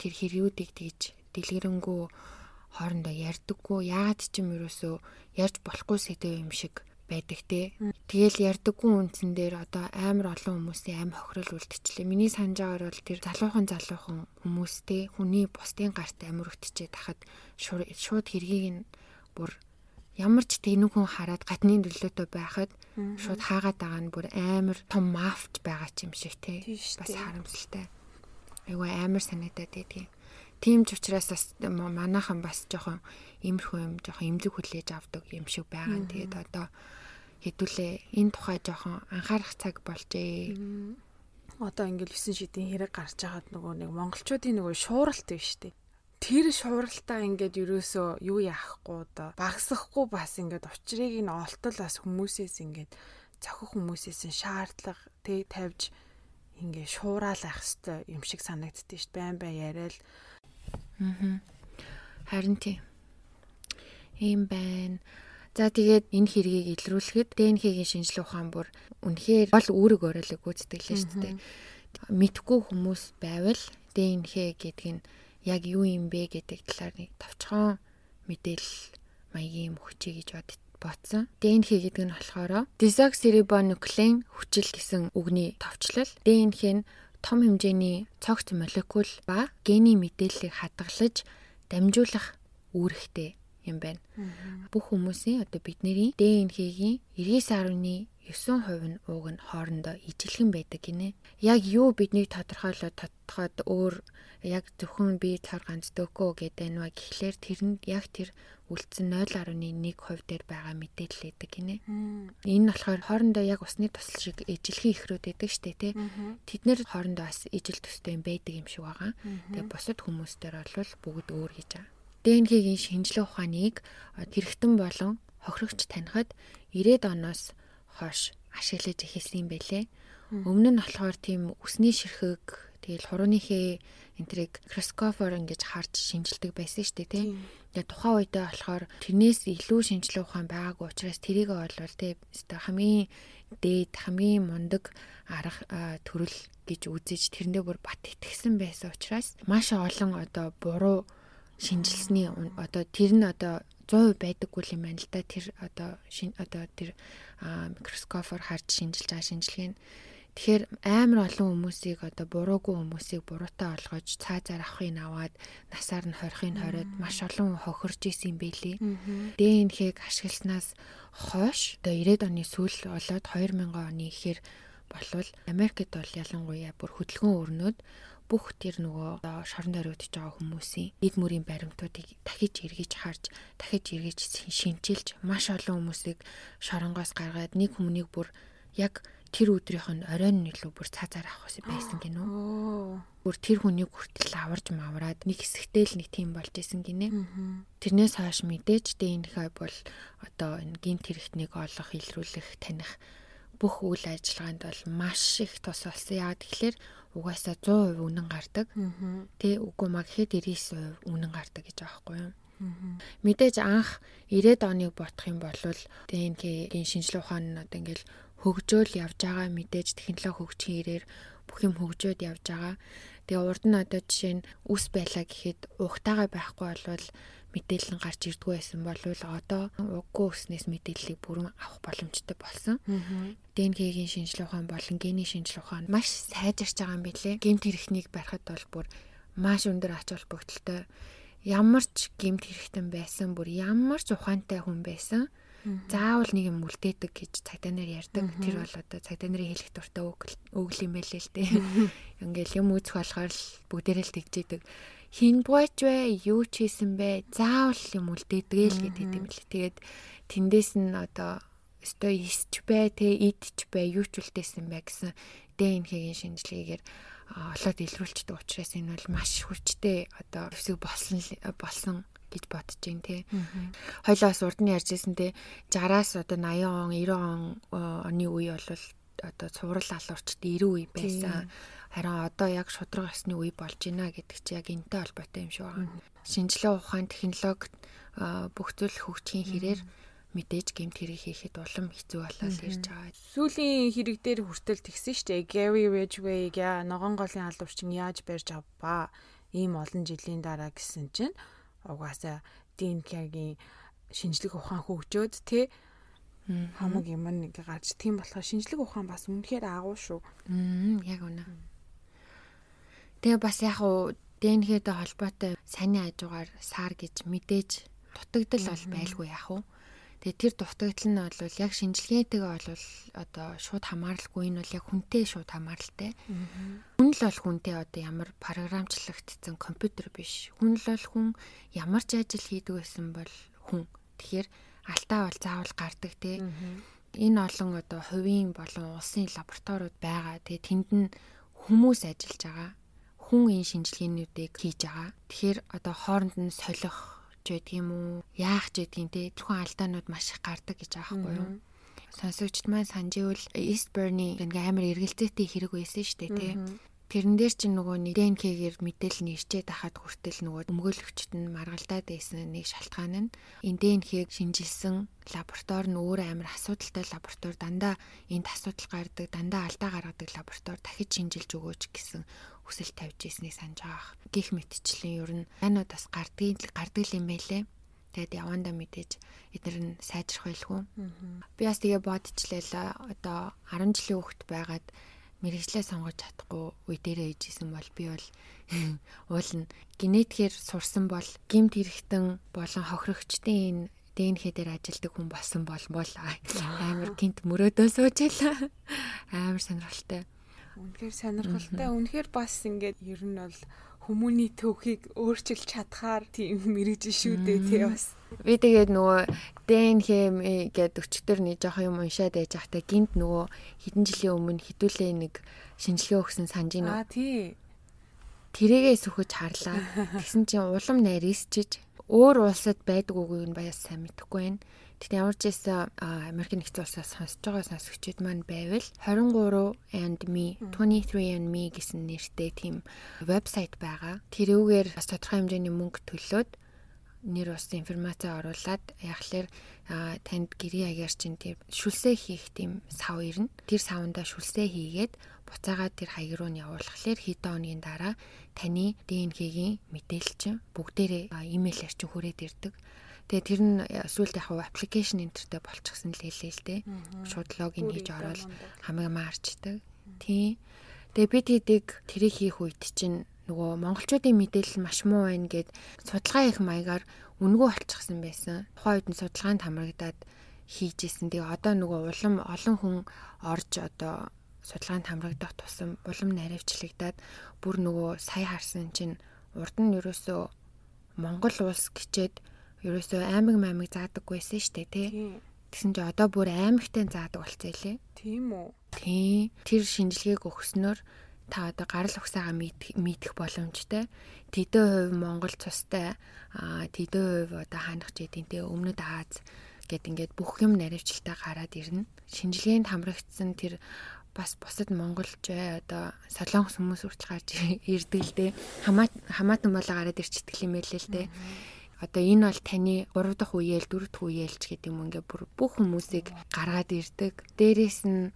тэр хэрүүүүдийг тэгж дэлгэрэнгүй хоорондоо ярьдаггүй. Яагаад ч юм ерөөсөө ярьж болохгүй сэдв юм шиг байдаг те. Тэгэл ярьдаггүй үндсэн дээр одоо амар олон хүмүүсийн амь хохирол үлдчихлээ. Миний санаж байгаагаар бол тэр залуухан залуухан хүмүүстэй хүний бусдын гарт амир өгтчихэд хахад шууд хэргийг нь бүр ямар ч тэнэг хүн хараад гатны нөлөөтэй байхад шууд хаагаад байгаа нь бүр амар том мафт байгаа юм шиг те бас харамсалтай. Айгу амар санагдаад тийм. Тийм ч учраас бас манайхан бас жоохон имерхүү юм жоохон имзэг хүлээж авдаг юм шиг байгаа. Тэгээд одоо хэдүүлээ энэ тухай жоохон анхаарах цаг болжээ. Одоо ингээл 9 шидийн хэрэг гарч байгаад нөгөө нэг монголчуудын нөгөө шууралт биш үү? Тэр шууралтаа ингээд ерөөсөө юу яахгүй да багсахгүй бас ингээд учрыг нь олтол бас хүмүүсээс ингээд цохих хүмүүсээс нь шаардлага тэг тавьж ингээд шуураал ах хэвээр юм шиг санагддээ шүү дээ. Байн байн яриад. Аа харин тийм ийм байна. За тэгээд энэ хэргийг илрүүлэхэд ДНХ-гийн шинжилгээ ухаан бүр үнэхээр бол үүрэг оройлог гүйцэтгэлээ шүү дээ. Мэдхгүй хүмүүс байвал ДНХ гэдэг нь яг юу юм бэ гэдэг талаар нэг товчхон мэдээлэл маягийн мөхчий гэж бод бодсон. ДНХ гэдэг нь болохоор desoxyribonuklein хүчил гэсэн үгний товчлол. ДНХ нь том хэмжээний цогц молекул ба гений мэдээллийг хадгалж дамжуулах үүрэгтэй юм байна. Бүх хүмүүсийн одоо бидний ДНХ-гийн 99.9% нь ууг нь хоорондоо ижилхэн байдаг гинэ. Яг юу биднийг тодорхойлоод тодтоход өөр яг зөвхөн би цар ганц дөөкөө гэдэг нь ба гэхлээр тэр нь яг тэр үлдсэн 0.1% дээр байгаа мэдээлэл өгдөг гинэ. Энэ нь болохоор хоорондоо яг усны тусал шиг ижилхэн ихрүүд байдаг штэ тий. Тэд нэр хоорондоо бас ижил төстэй юм байдаг юм шиг байгаа. Тэгээ бусад хүмүүстээр бол бүгд өөр гэж байгаа. ДНХ-гийн шинжилгээ ухааныг хэрэгтэн болон хохирогч танихад 90-ад оноос хойш ашиглаж эхэлсэн юм байлээ. Өмнө нь болохоор тийм үсний ширхэг тэгэл хурууныхээ энтрийг микроскопоор ингэж харж шинжилдэг байсан шүү дээ тий. Тэгээ тухайн үедээ болохоор тэрнээс илүү шинжилгээ ухаан байгаагүй учраас тэрийг олвол тий хамгийн дээд хамгийн мундаг арга төрөл гэж үзэж тэрэндээ бүр бат итгэсэн байсан учраас маш олон одоо буруу шинжилсний одоо тэр нь одоо 100% байдаггүй юм байна л да. Тэр одоо шин одоо тэр микроскопоор харж шинжилж байгаа шинжилгээ нь. Тэгэхээр амар олон хүмүүсийг одоо буруугүй хүмүүсийг буруутай олгож цаазаар авахыг аваад насаар нь хорихыг хориод маш олон хохирж исэн юм бэлээ. ДНХ-г ашигласнаас хойш одоо 90-ад оны сүүл болоод 2000 оны ихээр болвол Америкт бол ялангуяа бүр хөдөлгөөн өрнөд бүх тэр нөгөө шорон дөрөвдөж байгаа хүмүүсийн эд мөрийн баримтуудыг дахиж эргэж харж, дахиж эргэж шинчилж маш олон хүмүүсийг шоронгоос гаргаад нэг хүмүүнийг бүр яг тэр өдрийнх нь оройн илүү бүр цаазаар авах байсан гинөө. Бүр тэр хүнийг хүртэл аварж мавраад нэг хэсэгтэй л нэг тийм болж исэн гинэ. Тэрнээс хойш мэдээж ДНХ бол одоо энэ гинт хэрэгтнийг олох, илрүүлэх, таних бүх үйл ажиллагаанд бол маш их тус болсон. Яа тэгэхээр угаасаа 100% үнэн гардаг. Тэ үгүй маа гэхэд 99% үнэн гардаг гэж аахгүй юу? Мэдээж анх 90-ад оныг бодох юм бол ДНК-ийн шинжилгээ ухаан нь одоо ингээл хөгжөөл явж байгаа мэдээж технологи хөгжихийн ирээр бүх юм хөгжөөд явж байгаа. Тэгээ урд нь одоо жишээ нь үс байлаа гэхэд ухтаага байхгүй болвол мэдээлэл нь гарч ирдгүй байсан бол одоо уггүй өснээс мэдээллийг бүрэн авах боломжтой болсон. ДНК-ийн шинжилгээ ухаан болон гений шинжилгээ ухаан маш сайжирч байгаа юм билэ. Гемт хэрэгтнийг барихад бол бүр маш өндөр ач холбогдолтой. Ямар ч гемт хэрэгтэн байсан, бүр ямар ч ухаантай хүн байсан. Заавал нэг юм үлдээдэг гэж цагдаа нар ярьдаг. Тэр бол одоо цагдаа нарын хэлэх дуртай өгөл юм байлээ л дээ. Ингээл юм үүсэх болохоор л бүгдээрээ л тэгжээдэг хин бууч вэ? Юу ч хийсэн бэ? Заавал юм үлдээдэг л гэдэг юм л. Тэгээд тэндээс нь одоо өстой исч бай, тэ идч бай, юу ч үлдээсэн бай гэсэн ДНХ-ийн шинжилгээгээр олоод илрүүлчдэг учраас энэ бол маш хүчтэй одоо өсөг болсон болсон гэж бодож байна те. Хоёлоос урд нь ярьжсэн те 60-аас одоо 80 он 90 он оны үе бол одоо цуврал алуурчд 90 үе байсан. Харин одоо яг шудраг осны үе болж байна гэдэг чи яг энтэй холбоотой юм шиг байна. Шинжилгээ ухаан технологи бүх зүйл хөгжихийн хэрээр мэдээж гэмт хэрэг хийхэд улам хэцүү болоод ирж байгаа. Сүүлийн хэрэг дээр хүртэл тэгсэн шүү дээ. Gary Ridgway я ногоон голын алуурчин яаж барьж авбаа? Ийм олон жилийн дараа гэсэн чинь угаасаа ДНК-гийн шинжлэх ухаан хөгжөөд тэ хамаг юм нэг гарч тийм болохоор шинжлэх ухаан бас үнэхээр агуу шүү. Аа яг үнэ. Тэгээ бас яг уу ДНХ-тэй холбоотой сайн хажуугаар сар гэж мэдээж дутагдал бол байлгүй яах вэ? Тэгээ тэр дутагдал нь бол яг шинжилгээтэйгээ бол одоо шууд хамааралгүй энэ бол яг хүнтэй шууд хамааралтай. Хүн л бол хүнтэй одоо ямар програмчлагдсан компьютер биш. Хүн л бол хүн ямар ч ажил хийдэг байсан бол хүн. Тэгэхээр алтаа бол заавал гардаг те. Энэ олон одоо хувийн болон улсын лабораториуд байгаа. Тэгээ тэнд нь хүмүүс ажиллаж байгаа хүн энэ шинжилгээнүүдийг хийж байгаа. Тэгэхээр одоо хооронд нь солих ч гэдэг юм уу, яах ч гэдгийг те тэрхүү алдаанууд маш их гардаг гэж байхгүй юу? Сонсогчд маань санджиул Eastburn-ийн ингээ амар эргэлзээтэй хэрэг байсан шүү дээ те. Тэрэн дээр чинь нөгөө нэг ДНК-гээр мэдээлэл нь ирчээд ахад хүртэл нөгөө өмгөөлөгчд нь маргалдаад байсан нэг шалтгаан нь энэ ДНК-г шинжилсэн лаборатори нь өөр амар асуудалтай лаборатори дандаа энд асуудал гардаг, дандаа алдаа гаргадаг лаборатори дахиж шинжилж өгөөч гэсэн хүсэл тавьж ирснийг санаж байгаа. Гэх мэтчлэн ер нь анууд бас гардгийг гардаг юм байлээ. Тэгээд яванда мэдээж эдгээр нь сайжрах байлгүй. Би бас тэгээ бодчихлаа одоо 10 жилийн хүүхэд байгаад мэрэгчлээ сонгож чадахгүй үе дээрээ ижсэн бол би бол уул нь генетикээр сурсан бол гимт хэрэгтэн болон хохирогчдын энэ ДНХ дээр ажилдаг хүн болсон бол бол амар гинт мөрөөдөө суужлаа. Амар сонирхолтой. Үнэхээр сонирхолтой. Үнэхээр бас ингээд ер нь бол хүмүүний төвхийг өөрчилж чадхаар тийм мэрэгж шүү дээ тий бас. Би тэгээд нөгөө ДНХ гэдэг өчтөр нэг жоох юм уншаад байж байхдаа гинт нөгөө хэдэн жилийн өмнө хідүүлээ нэг шинжилгээ өгсөн санаж байна. Аа тий. Тэрийгээ сүхэж харлаа. Тэгсэн чинь улам нарийсчиж өөр улсад байдаг үгүй нь баяс сайн мэдэхгүй байна. Тэгтээ ямар ч байсан Америк нэгдсэн улсаас сонсож байгаа сонсогчид маань байвал 23 and me 23 and me гэсэн нэртэй тийм вебсайт байгаа. Тэрүүгээр бас тодорхой хэмжээний мөнгө төлөөд нэр ус информац оруулаад яхахлаар танд гэрээ аяар чинь тийм шүлсээ хийх тийм сав ирнэ. Тэр савндаа шүлсээ хийгээд буцаагаад тэр хаяг руу нь явуулхлаар хэдэн хоногийн дараа таны ДНХ-гийн мэдээлэл чинь бүгдээрээ имэйлээр чинь хүрээд ирдэг. Тэгээ тэр нь сүүлд яг аппликейшн энтертэй болчихсон л хэлээ л дээ. Шууд логин хийж ороод хамаг маарчдаг. Тийм. Тэгээ бид хэдийг тэрийг хийх үед чинь нөгөө монголчуудын мэдээлэл маш муу байна гэд судалгаа их маягаар үнгөө болчихсон байсан. Тухайн үед нь судалгаанд хамрагдаад хийжсэн. Тэгээ одоо нөгөө улам олон хүн орж одоо судалгаанд хамрагдах тусам улам наривчлагдаад бүр нөгөө сая харсан чинь урд нь ерөөсөө Монгол улс гिचээд ерөөсөө аймаг маймаг заадаггүйсэн штэ тий. Тэгсэн чи одоо бүр аймагтай заадаг болцсон лээ. Тийм үү. тий. Тэр шинжилгээг өгснөөр та одоо гарал угсаагаа мэдэх боломжтой. Тэдэн хувь Монгол цустай аа тэдэн хувь одоо ханах жидэнтэй өмнөд Аз гэд ингээд бүх юм наривчлалтаа гараад ирнэ. Шинжилгээнд хамрагдсан тэр бас бусад монголч бай одоо солонгос хүмүүс хүртэл гарч ирдэг л дээ. Хамаа хамаатан болоо гараад ирчихдэг юм байл л дээ. Одоо энэ бол таны 3 дахь үеэл 4 дахь үеэлч гэдэг юм ингээ бүр бүх хүмүүсийг гаргаад ирдэг. Дээрээс нь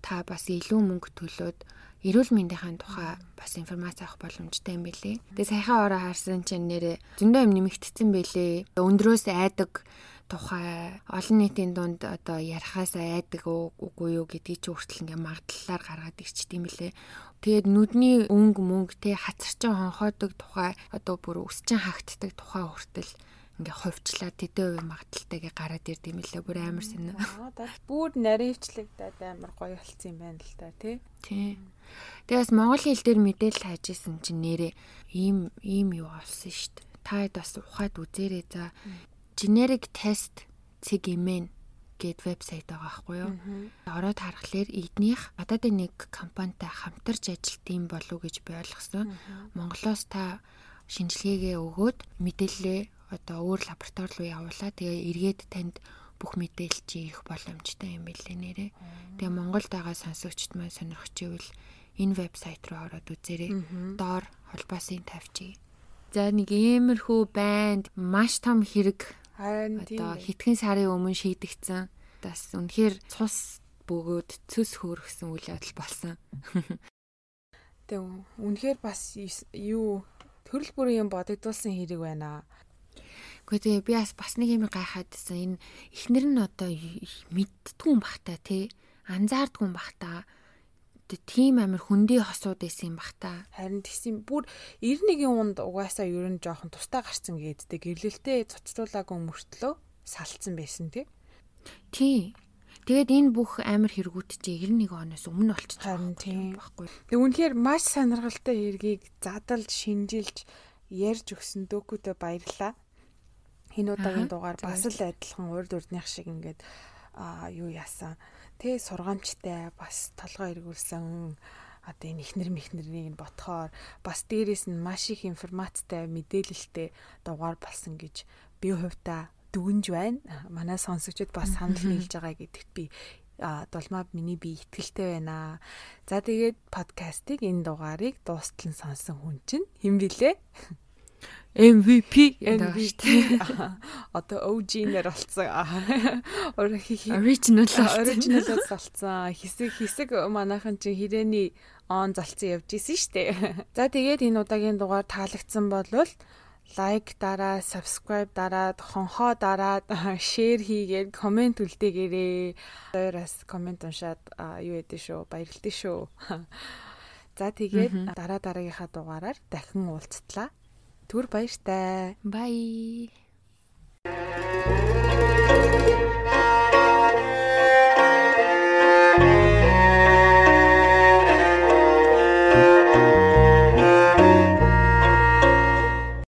та бас илүү мөнгө төлөөд эрүүл мэндийн тухай бас информац авах боломжтой юм билэ. Тэгээ саяхан ороо харсан чинь нэрээ зөндөө юм нэмэгдсэн байлээ. Өндрөөс айдаг тухай олон нийтийн дунд одоо ярихаас айдаг үгүй юу гэдгийг чи хүртэл ингээ магадлалаар гаргаад ирчт юм билэ. Тэгээд нүдний өнгө мөнгө те хацарчин хонхоодог тухай одоо бүр өсчин хагтдаг тухай хүртэл ингээ хувьчлаа тэдэн үе магадaltaйгээ гараад ирд юм лээ бүр амар сонь. Бүр наривчлагдаад амар гоё болцсон юм байна л та тий. Тий. Тэгээс монгол хэл дээр мэдээлэл хайж исэн чинь нэрээ ийм ийм юу олсон дээ. Таад бас ухаад үзээрэй за. Generic test CGMN гэд вебсайт байгаа байхгүй юу. Ороод харахаар эднийх одоогийн нэг компанитай хамтарч ажилт юм болов уу гэж би ойлгосон. Монголоос та шинжилгээгээ өгөөд мэдээлэлээ одоо өөр лаборатори руу явуулаа. Тэгээ эргээд танд бүх мэдээлэл чи ирэх боломжтой юм билээ нэрээ. Тэгээ Монголд байгаа сонсогчд маань сонирхож ивэл энэ вебсайт руу ороод үзээрэй. Доор холбоосын тавьчих. За нэг иймэрхүү банд маш том хэрэг одоо хэдхэн сарын өмнө шийдэгцэн. Бас үнэхээр цус бөгөөд цөс хөөргсөн үйл явдал болсон. Тэгээ үнэхээр бас юу төрөл бүрийн юм бодогдуулсан хэрэг байна. Гэхдээ би бас бас нэг юм гайхаадсэн. Энэ эхнэр нь одоо мэддгүн бахта тий. Анзаардгүн бахта. Тийм амир хөндий хосууд байсан юм бахта. Харин тэгсэн бүр 91-ийн унд угаасаа ер нь жоохон тустай гарцсан гэдтэй гэрлэлтэй цоцруулаагүй мөртлөө салцсан байсан тий. Тий. Тэгээд энэ бүх амар хэрэгүүд чи 91 оноос өмнө болчихсон байхгүй. Тэг үнэхээр маш сонирхолтой хэргийг задалж, шинжилж ярьж өгсөн дөөкөдөө баярлаа энэ удаагийн дугаар бас л адилхан урд урдных шиг ингээд а юу яасан тэ сургамжтай бас толгой эргүүлсэн одоо энэ ихнэр мэхнэрийг ботхоор бас дээрэс нь маш их информацтай мэдээлэлтэй дугаар болсон гэж би хувьдаа дүгнж байна. Манай сонсогчид бас санал нийлж байгаа гэдэгт би долмаа миний би итгэлтэй байна. За тэгээд подкастыг энэ дугаарыг дуустал нь сонсон хүн чинь хэн блэ? MVP MVP одоо OG нэр болсон. Original original болсон. Хэсэг хэсэг манайхан чинь hirээний он залцсан явж исэн штэ. За тэгээд энэ удаагийн дугаар таалагдсан болвол лайк дараа, subscribe дараад, хонхоо дараад, share хийгээд комент үлдээгээрэй. Хоёроос комент уншаад юу ядэв шүү, баярлалаа шүү. За тэгээд дараа дараагийнхаа дугаараар дахин уулзтлаа. Түр баяртай. Bye.